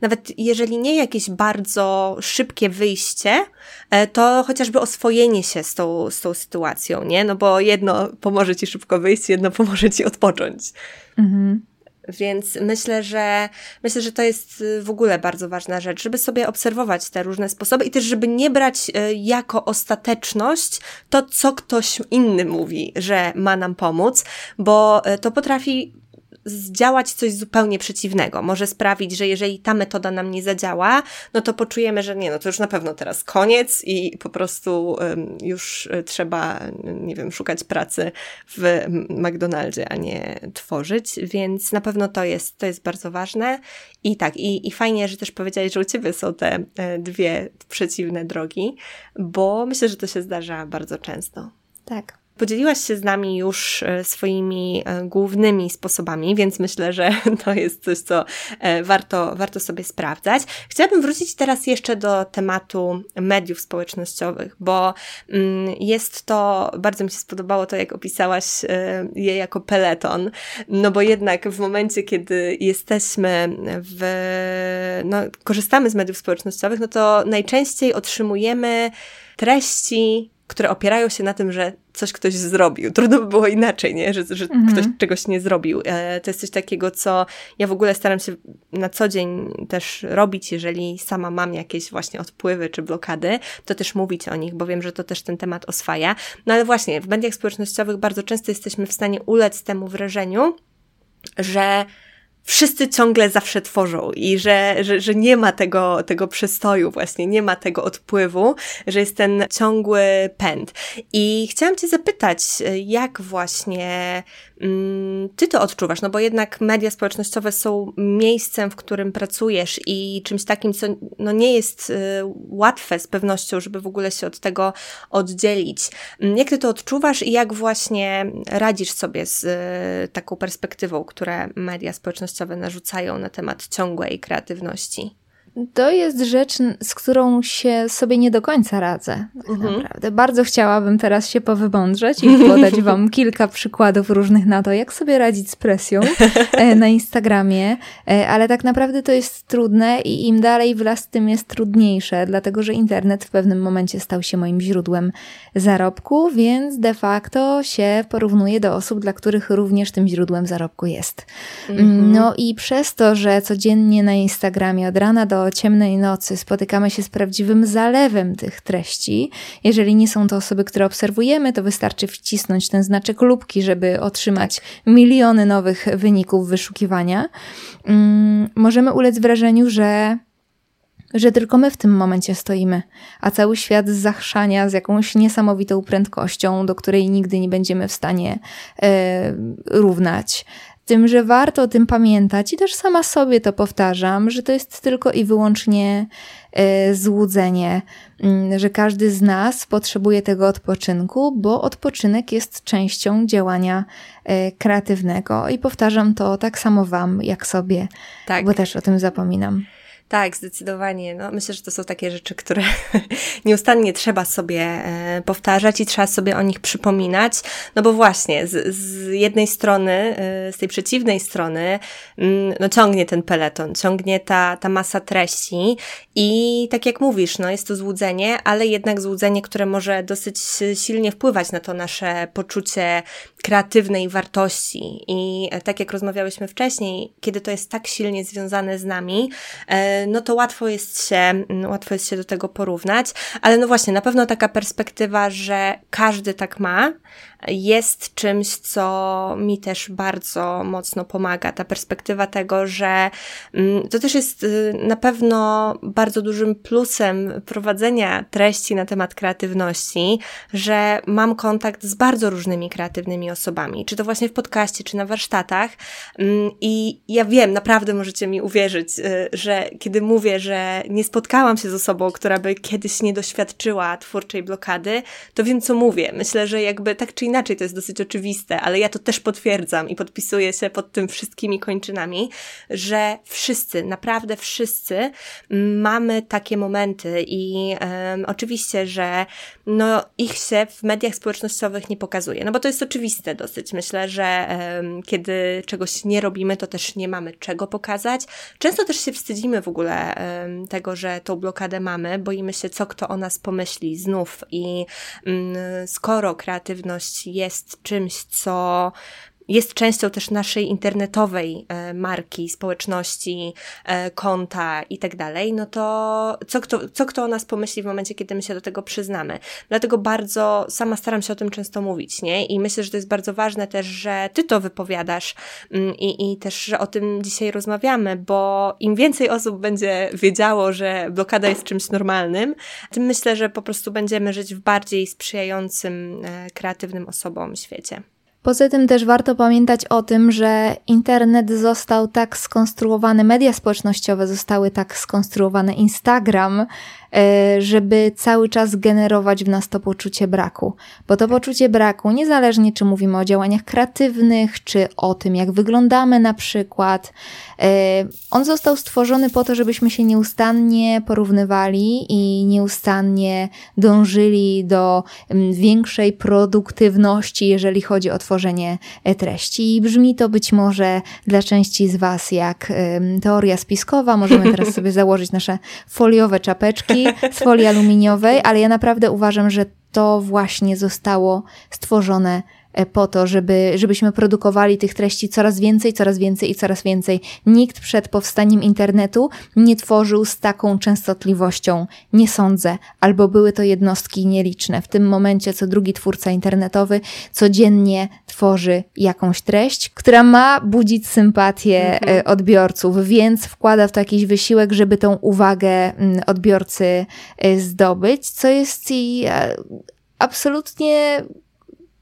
nawet jeżeli nie jakieś bardzo szybkie wyjście, e, to chociażby oswojenie się z tą, z tą sytuacją, nie? No bo jedno pomoże ci szybko wyjść, jedno pomoże ci odpocząć. Mhm. Więc myślę, że myślę, że to jest y, w ogóle bardzo ważna rzecz, żeby sobie obserwować te różne sposoby i też, żeby nie brać y, jako ostateczność to, co ktoś inny mówi, że ma nam pomóc, bo y, to potrafi zdziałać coś zupełnie przeciwnego. Może sprawić, że jeżeli ta metoda nam nie zadziała, no to poczujemy, że nie, no to już na pewno teraz koniec i po prostu już trzeba, nie wiem, szukać pracy w McDonaldzie, a nie tworzyć, więc na pewno to jest, to jest bardzo ważne. I tak, i, i fajnie, że też powiedziałeś, że u Ciebie są te e, dwie przeciwne drogi, bo myślę, że to się zdarza bardzo często. Tak. Podzieliłaś się z nami już e, swoimi e, głównymi sposobami, więc myślę, że *laughs* to jest coś, co e, warto, warto sobie sprawdzać. Chciałabym wrócić teraz jeszcze do tematu mediów społecznościowych, bo mm, jest to, bardzo mi się spodobało to, jak opisałaś je jako peleton, no bo jednak w momencie, kiedy jesteśmy w, no, korzystamy z mediów społecznościowych, no to najczęściej otrzymujemy treści, które opierają się na tym, że coś ktoś zrobił. Trudno by było inaczej, nie? że, że mhm. ktoś czegoś nie zrobił. E, to jest coś takiego, co ja w ogóle staram się na co dzień też robić, jeżeli sama mam jakieś właśnie odpływy czy blokady, to też mówić o nich, bo wiem, że to też ten temat oswaja. No ale właśnie, w mediach społecznościowych bardzo często jesteśmy w stanie ulec temu wrażeniu, że wszyscy ciągle zawsze tworzą i że, że, że nie ma tego, tego przestoju właśnie, nie ma tego odpływu, że jest ten ciągły pęd. I chciałam Cię zapytać, jak właśnie Mm, ty to odczuwasz, no bo jednak media społecznościowe są miejscem, w którym pracujesz i czymś takim, co no nie jest y, łatwe z pewnością, żeby w ogóle się od tego oddzielić. Mm, jak ty to odczuwasz i jak właśnie radzisz sobie z y, taką perspektywą, które media społecznościowe narzucają na temat ciągłej kreatywności? To jest rzecz, z którą się sobie nie do końca radzę. Tak mhm. naprawdę. Bardzo chciałabym teraz się powymądrzeć i podać *laughs* Wam kilka przykładów różnych na to, jak sobie radzić z presją e, na Instagramie, e, ale tak naprawdę to jest trudne i im dalej w las, tym jest trudniejsze, dlatego że internet w pewnym momencie stał się moim źródłem zarobku, więc de facto się porównuje do osób, dla których również tym źródłem zarobku jest. Mhm. No i przez to, że codziennie na Instagramie od rana do ciemnej nocy spotykamy się z prawdziwym zalewem tych treści. Jeżeli nie są to osoby, które obserwujemy, to wystarczy wcisnąć ten znaczek lubki, żeby otrzymać miliony nowych wyników wyszukiwania. Mm, możemy ulec wrażeniu, że że tylko my w tym momencie stoimy, a cały świat zachrzania z jakąś niesamowitą prędkością, do której nigdy nie będziemy w stanie e, równać tym, że warto o tym pamiętać i też sama sobie to powtarzam, że to jest tylko i wyłącznie y, złudzenie, y, że każdy z nas potrzebuje tego odpoczynku, bo odpoczynek jest częścią działania y, kreatywnego i powtarzam to tak samo Wam, jak sobie, tak. bo też o tym zapominam. Tak, zdecydowanie. No, myślę, że to są takie rzeczy, które *laughs* nieustannie trzeba sobie e, powtarzać i trzeba sobie o nich przypominać. No bo właśnie, z, z jednej strony, e, z tej przeciwnej strony, mm, no ciągnie ten peleton, ciągnie ta, ta masa treści i tak jak mówisz, no jest to złudzenie, ale jednak złudzenie, które może dosyć silnie wpływać na to nasze poczucie kreatywnej wartości. I e, tak jak rozmawiałyśmy wcześniej, kiedy to jest tak silnie związane z nami, no to łatwo jest się, mm, łatwo jest się do tego porównać, ale no właśnie, na pewno taka perspektywa, że każdy tak ma, jest czymś, co mi też bardzo mocno pomaga. Ta perspektywa tego, że mm, to też jest y, na pewno bardzo dużym plusem prowadzenia treści na temat kreatywności, że mam kontakt z bardzo różnymi kreatywnymi osobami, czy to właśnie w podcaście, czy na warsztatach. Mm, I ja wiem, naprawdę możecie mi uwierzyć, y, że kiedy mówię, że nie spotkałam się z osobą, która by kiedyś nie doświadczyła twórczej blokady, to wiem, co mówię. Myślę, że jakby tak czy inaczej to jest dosyć oczywiste, ale ja to też potwierdzam i podpisuję się pod tym wszystkimi kończynami, że wszyscy, naprawdę wszyscy mamy takie momenty i um, oczywiście, że no, ich się w mediach społecznościowych nie pokazuje, no bo to jest oczywiste dosyć. Myślę, że um, kiedy czegoś nie robimy, to też nie mamy czego pokazać. Często też się wstydzimy w ogóle um, tego, że tą blokadę mamy, boimy się, co kto o nas pomyśli znów i um, skoro kreatywność jest czymś, co jest częścią też naszej internetowej e, marki, społeczności, e, konta i tak dalej, no to co kto, co kto o nas pomyśli w momencie, kiedy my się do tego przyznamy. Dlatego bardzo sama staram się o tym często mówić, nie? I myślę, że to jest bardzo ważne też, że ty to wypowiadasz mm, i, i też, że o tym dzisiaj rozmawiamy, bo im więcej osób będzie wiedziało, że blokada jest czymś normalnym, tym myślę, że po prostu będziemy żyć w bardziej sprzyjającym e, kreatywnym osobom świecie. Poza tym też warto pamiętać o tym, że internet został tak skonstruowany, media społecznościowe zostały tak skonstruowane, Instagram, żeby cały czas generować w nas to poczucie braku. Bo to poczucie braku, niezależnie czy mówimy o działaniach kreatywnych, czy o tym, jak wyglądamy na przykład, e, on został stworzony po to, żebyśmy się nieustannie porównywali i nieustannie dążyli do większej produktywności, jeżeli chodzi o tworzenie e, treści. I brzmi to być może dla części z Was jak teoria spiskowa. Możemy teraz *laughs* sobie założyć nasze foliowe czapeczki z folii aluminiowej, ale ja naprawdę uważam, że to właśnie zostało stworzone po to, żeby, żebyśmy produkowali tych treści coraz więcej, coraz więcej i coraz więcej. Nikt przed powstaniem internetu nie tworzył z taką częstotliwością, nie sądzę, albo były to jednostki nieliczne. W tym momencie co drugi twórca internetowy codziennie tworzy jakąś treść, która ma budzić sympatię e, mhm. odbiorców, więc wkłada w to jakiś wysiłek, żeby tą uwagę mm, odbiorcy e, zdobyć, co jest i absolutnie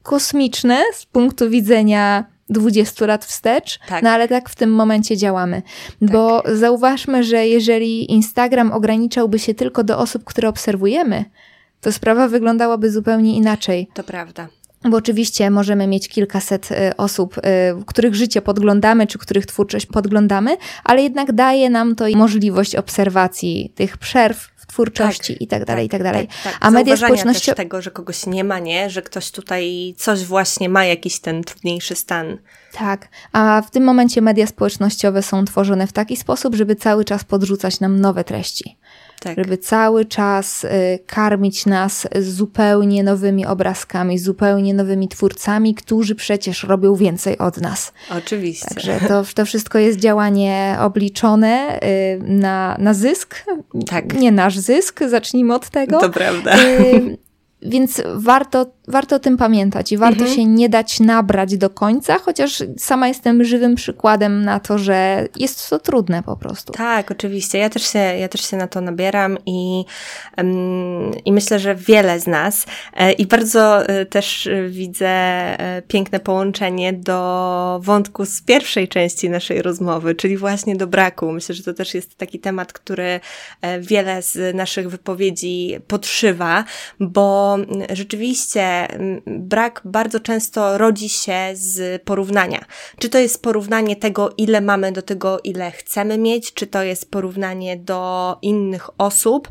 kosmiczne z punktu widzenia 20 lat wstecz, tak. no ale tak w tym momencie działamy. Tak. Bo zauważmy, że jeżeli Instagram ograniczałby się tylko do osób, które obserwujemy, to sprawa wyglądałaby zupełnie inaczej. To prawda. Bo oczywiście możemy mieć kilkaset y, osób, y, których życie podglądamy, czy których twórczość podglądamy, ale jednak daje nam to możliwość obserwacji tych przerw twórczości tak, i tak dalej, tak, i tak dalej. Tak, tak. A media społecznościowe... tego, że kogoś nie ma, nie? Że ktoś tutaj coś właśnie ma, jakiś ten trudniejszy stan. Tak, a w tym momencie media społecznościowe są tworzone w taki sposób, żeby cały czas podrzucać nam nowe treści tak. żeby cały czas y, karmić nas zupełnie nowymi obrazkami, zupełnie nowymi twórcami, którzy przecież robią więcej od nas. Oczywiście. Także to, to wszystko jest działanie obliczone y, na, na zysk. Tak. Nie nasz zysk, zacznijmy od tego. To prawda. Więc warto, warto o tym pamiętać i warto mhm. się nie dać nabrać do końca, chociaż sama jestem żywym przykładem na to, że jest to trudne po prostu. Tak, oczywiście. Ja też się, ja też się na to nabieram i, i myślę, że wiele z nas e, i bardzo e, też widzę e, piękne połączenie do wątku z pierwszej części naszej rozmowy, czyli właśnie do braku. Myślę, że to też jest taki temat, który wiele z naszych wypowiedzi podszywa, bo rzeczywiście brak bardzo często rodzi się z porównania. Czy to jest porównanie tego, ile mamy do tego, ile chcemy mieć, czy to jest porównanie do innych osób,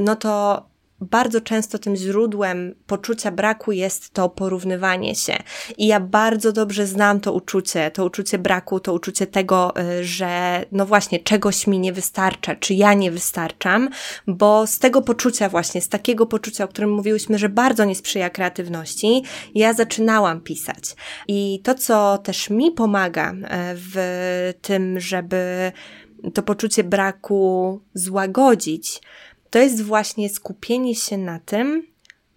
no to bardzo często tym źródłem poczucia braku jest to porównywanie się. I ja bardzo dobrze znam to uczucie, to uczucie braku, to uczucie tego, y, że no właśnie czegoś mi nie wystarcza, czy ja nie wystarczam, bo z tego poczucia właśnie, z takiego poczucia, o którym mówiłyśmy, że bardzo nie sprzyja kreatywności, ja zaczynałam pisać. I to, co też mi pomaga y, w tym, żeby to poczucie braku złagodzić, to jest właśnie skupienie się na tym,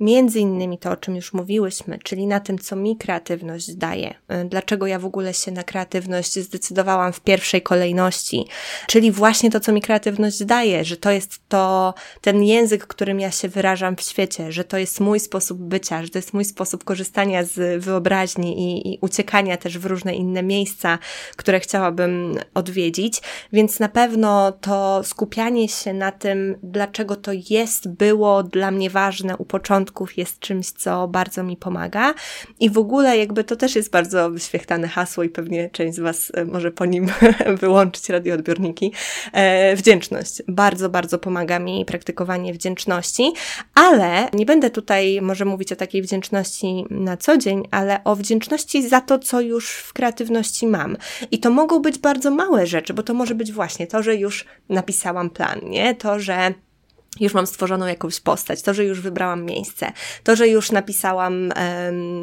Między innymi to, o czym już mówiłyśmy, czyli na tym, co mi kreatywność daje. Y, dlaczego ja w ogóle się na kreatywność zdecydowałam w pierwszej kolejności, czyli właśnie to, co mi kreatywność daje, że to jest to, ten język, którym ja się wyrażam w świecie, że to jest mój sposób bycia, że to jest mój sposób korzystania z wyobraźni i, i uciekania też w różne inne miejsca, które chciałabym odwiedzić. Więc na pewno to skupianie się na tym, dlaczego to jest, było dla mnie ważne u początku, jest czymś, co bardzo mi pomaga. I w ogóle jakby to też jest bardzo wyświechtane hasło i pewnie część z Was e, może po nim *laughs* wyłączyć radioodbiorniki. E, wdzięczność. Bardzo, bardzo pomaga mi praktykowanie wdzięczności, ale nie będę tutaj może mówić o takiej wdzięczności na co dzień, ale o wdzięczności za to, co już w kreatywności mam. I to mogą być bardzo małe rzeczy, bo to może być właśnie to, że już napisałam plan, nie? To, że już mam stworzoną jakąś postać, to, że już wybrałam miejsce, to, że już napisałam,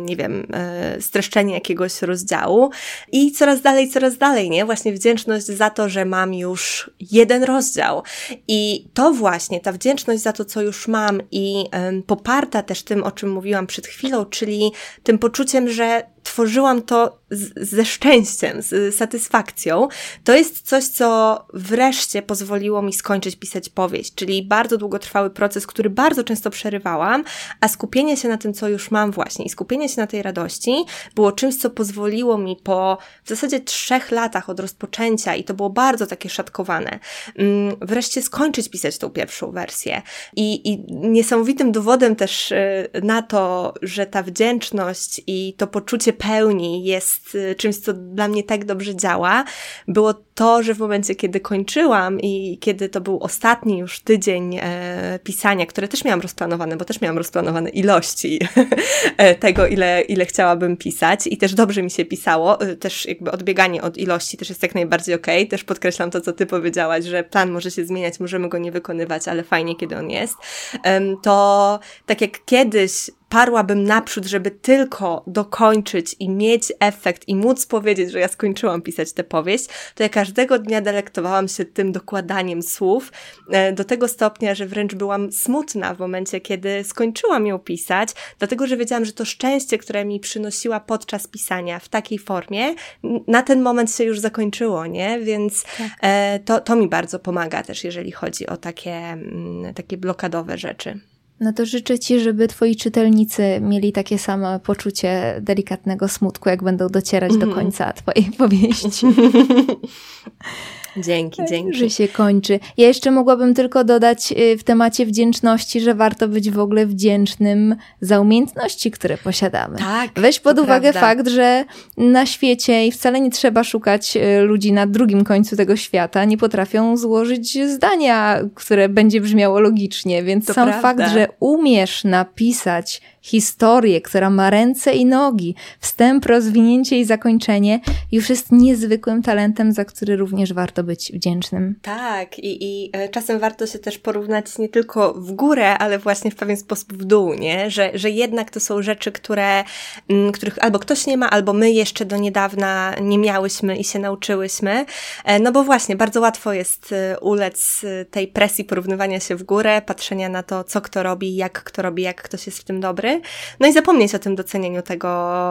nie wiem, e, streszczenie jakiegoś rozdziału i coraz dalej, coraz dalej, nie? Właśnie wdzięczność za to, że mam już jeden rozdział. I to właśnie, ta wdzięczność za to, co już mam i poparta też tym, o czym mówiłam przed chwilą, czyli tym poczuciem, że tworzyłam to z, ze szczęściem, z satysfakcją, to jest coś, co wreszcie pozwoliło mi skończyć pisać powieść, czyli bardzo długotrwały proces, który bardzo często przerywałam, a skupienie się na tym, co już mam właśnie i skupienie się na tej radości było czymś, co pozwoliło mi po w zasadzie trzech latach od rozpoczęcia i to było bardzo takie szatkowane, mm, wreszcie skończyć pisać tą pierwszą wersję. I, i niesamowitym dowodem też y, na to, że ta wdzięczność i to poczucie pełni jest y, czymś, co dla mnie tak dobrze działa, było to, że w momencie, kiedy kończyłam i kiedy to był ostatni już tydzień e, pisania, które też miałam rozplanowane, bo też miałam rozplanowane ilości *laughs* e, tego, ile, ile chciałabym pisać i też dobrze mi się pisało, e, też jakby odbieganie od ilości też jest jak najbardziej okej, okay. też podkreślam to, co ty powiedziałaś, że plan może się zmieniać, możemy go nie wykonywać, ale fajnie, kiedy on jest, to tak jak kiedyś parłabym naprzód, żeby tylko dokończyć i mieć efekt i móc powiedzieć, że ja skończyłam pisać tę powieść, to ja każdego dnia delektowałam się tym dokładaniem słów e, do tego stopnia, że wręcz byłam smutna w momencie, kiedy skończyłam ją pisać, dlatego że wiedziałam, że to szczęście, które mi przynosiła podczas pisania w takiej formie, na ten moment się już zakończyło, nie? Więc tak. E, to, to mi bardzo pomaga też, jeżeli chodzi o takie, mm, takie blokadowe rzeczy. No to życzę Ci, żeby Twoi czytelnicy mieli takie samo poczucie delikatnego smutku, jak będą docierać mm. do mhm. końca Twojej powieści. *laughs* Dzięki, dzięki. Że się kończy. Ja jeszcze mogłabym tylko dodać y, w temacie wdzięczności, że warto być w ogóle wdzięcznym za umiejętności, które posiadamy. Tak. Weź pod uwagę prawda. fakt, że na świecie i wcale nie trzeba szukać y, ludzi na drugim końcu tego świata, nie potrafią złożyć zdania, które będzie brzmiało logicznie, więc to sam prawda. fakt, że umiesz napisać historię, która ma ręce i nogi, wstęp, rozwinięcie i zakończenie, już jest niezwykłym talentem, za który również warto być wdzięcznym. Tak, i, i e, czasem warto się też porównać nie tylko w górę, ale właśnie w pewien sposób w dół, nie? Że, że jednak to są rzeczy, które, mm, których albo ktoś nie ma, albo my jeszcze do niedawna nie miałyśmy i się nauczyłyśmy. E, no bo właśnie, bardzo łatwo jest e, ulec tej presji porównywania się w górę, patrzenia na to, co kto robi, jak kto robi, jak ktoś jest w tym dobry. No i zapomnieć o tym docenieniu tego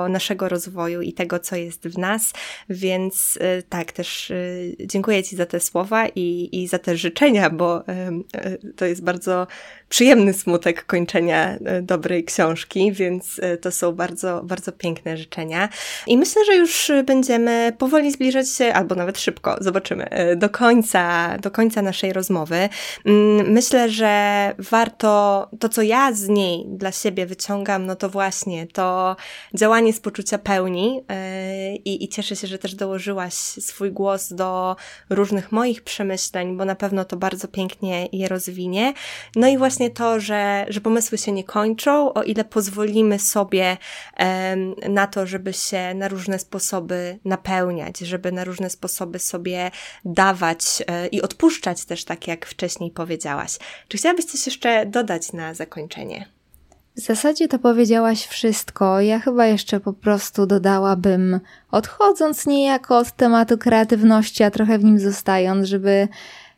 naszego rozwoju i tego, co jest w nas. Więc y, tak, też y, dziękuję Ci za te słowa i, i za te życzenia, bo y, to jest bardzo przyjemny smutek kończenia dobrej książki, więc to są bardzo, bardzo piękne życzenia. I myślę, że już będziemy powoli zbliżać się, albo nawet szybko, zobaczymy, do końca, do końca naszej rozmowy. Mm, myślę, że warto to, co ja z niej dla siebie wyciągnę, wyciągam, no to właśnie to działanie z poczucia pełni yy, i, i cieszę się, że też dołożyłaś swój głos do różnych moich przemyśleń, bo na pewno to bardzo pięknie je rozwinie. No i właśnie to, że, że pomysły się nie kończą, o ile pozwolimy sobie na to, żeby się na różne sposoby napełniać, żeby na różne sposoby sobie dawać yy, i odpuszczać też, tak jak wcześniej powiedziałaś. Czy chciałabyś coś jeszcze dodać na zakończenie? W zasadzie to powiedziałaś wszystko. Ja chyba jeszcze po prostu dodałabym, odchodząc niejako od tematu kreatywności, a trochę w nim zostając, żeby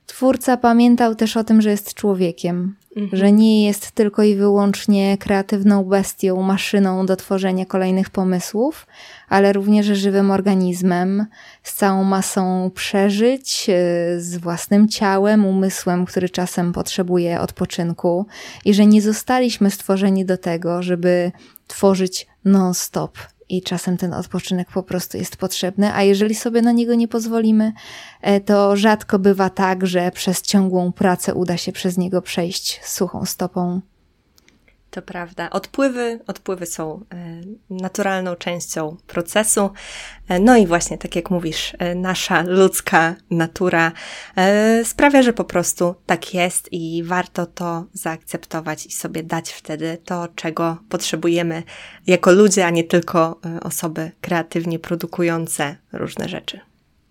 twórca pamiętał też o tym, że jest człowiekiem, mhm. że nie jest tylko i wyłącznie kreatywną bestią, maszyną do tworzenia kolejnych pomysłów, ale również żywym organizmem, z całą masą przeżyć, e, z własnym ciałem, umysłem, który czasem potrzebuje odpoczynku i że nie zostaliśmy stworzeni do tego, żeby tworzyć non-stop i czasem ten odpoczynek po prostu jest potrzebny, a jeżeli sobie na niego nie pozwolimy, e, to rzadko bywa tak, że przez ciągłą pracę uda się przez niego przejść suchą stopą. To prawda. Odpływy, odpływy są e, naturalną częścią procesu. E, no i właśnie, tak jak mówisz, e, nasza ludzka natura sprawia, że po prostu tak jest i warto to zaakceptować i sobie dać wtedy to, czego potrzebujemy jako ludzie, a nie tylko osoby kreatywnie produkujące różne rzeczy.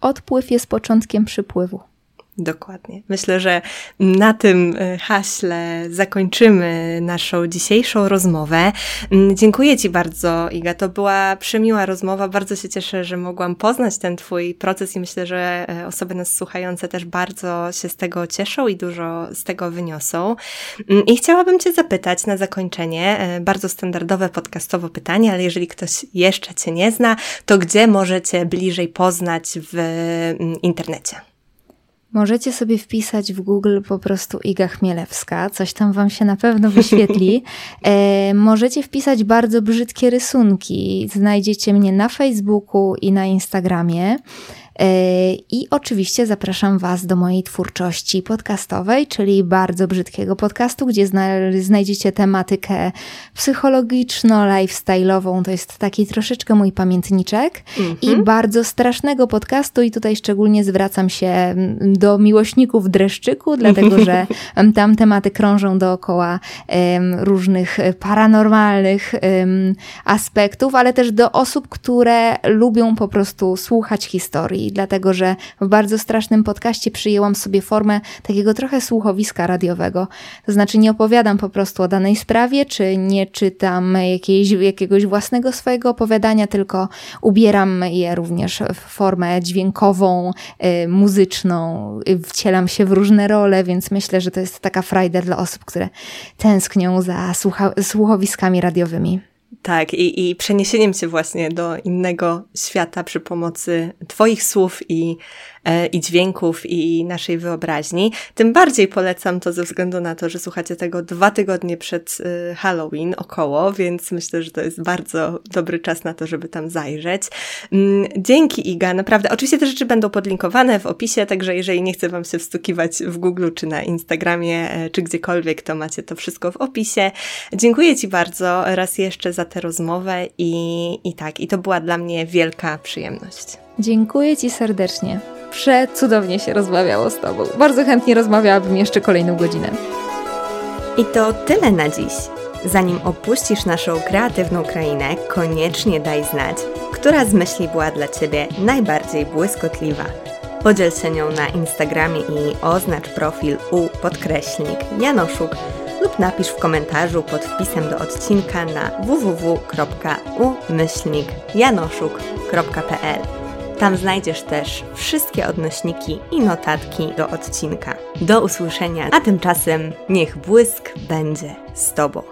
Odpływ jest początkiem przypływu. Dokładnie. Myślę, że na tym e, haśle zakończymy naszą dzisiejszą rozmowę. Mm, dziękuję Ci bardzo, Iga. To była przemiła rozmowa. Bardzo się cieszę, że mogłam poznać ten Twój proces i myślę, że e, osoby nas słuchające też bardzo się z tego cieszą i dużo z tego wyniosą. Mm, I chciałabym Cię zapytać na zakończenie, e, bardzo standardowe podcastowo pytanie, ale jeżeli ktoś jeszcze Cię nie zna, to gdzie możecie bliżej poznać w mm, internecie? Możecie sobie wpisać w Google po prostu Iga Chmielewska, coś tam wam się na pewno wyświetli. *laughs* E, możecie wpisać bardzo brzydkie rysunki. Znajdziecie mnie na Facebooku i na Instagramie. E, I oczywiście zapraszam Was do mojej twórczości podcastowej, czyli bardzo brzydkiego podcastu, gdzie znajdziecie tematykę psychologiczno-lifestyle'ową. To jest taki troszeczkę mój pamiętniczek. Mm -hmm. I mhm. bardzo strasznego podcastu, i tutaj szczególnie zwracam się mm, do miłośników dreszczyku, *laughs* dlatego że tam tematy krążą dookoła um, różnych paranormalnych um, aspektów, ale też do osób, które lubią po prostu słuchać historii dlatego że w bardzo strasznym podcaście przyjęłam sobie formę takiego trochę słuchowiska radiowego. To znaczy nie opowiadam po prostu o danej sprawie, czy nie czytam jakiejś, jakiegoś własnego swojego opowiadania, tylko ubieram je również w formę dźwiękową, y, muzyczną, y, wcielam się w różne role, więc myślę, że to jest taka frajda dla osób, które tęsknią za słucha- słuchowiskami radiowymi. Tak, i, i przeniesieniem się właśnie do innego świata przy pomocy Twoich słów i i dźwięków i naszej wyobraźni. Tym bardziej polecam to ze względu na to, że słuchacie tego dwa tygodnie przed e, Halloween około, więc myślę, że to jest bardzo dobry czas na to, żeby tam zajrzeć. Mm, dzięki Iga, naprawdę. Oczywiście te rzeczy będą podlinkowane w opisie, także jeżeli nie chcę Wam się wstukiwać w Google czy na Instagramie e, czy gdziekolwiek, to macie to wszystko w opisie. Dziękuję Ci bardzo raz jeszcze za tę rozmowę i, i tak, i to była dla mnie wielka przyjemność. Dziękuję Ci serdecznie. Przecudownie się rozmawiało z Tobą. Bardzo chętnie rozmawiałabym jeszcze kolejną godzinę. I to tyle na dziś. Zanim opuścisz naszą kreatywną krainę, koniecznie daj znać, która z myśli była dla Ciebie najbardziej błyskotliwa. Podziel się nią na Instagramie i oznacz profil u podkreślnik Janoszuk lub napisz w komentarzu pod wpisem do odcinka na www.umyślnikjanoszuk.pl. Tam znajdziesz też wszystkie odnośniki i notatki do odcinka. Do usłyszenia, a tymczasem niech błysk będzie z Tobą.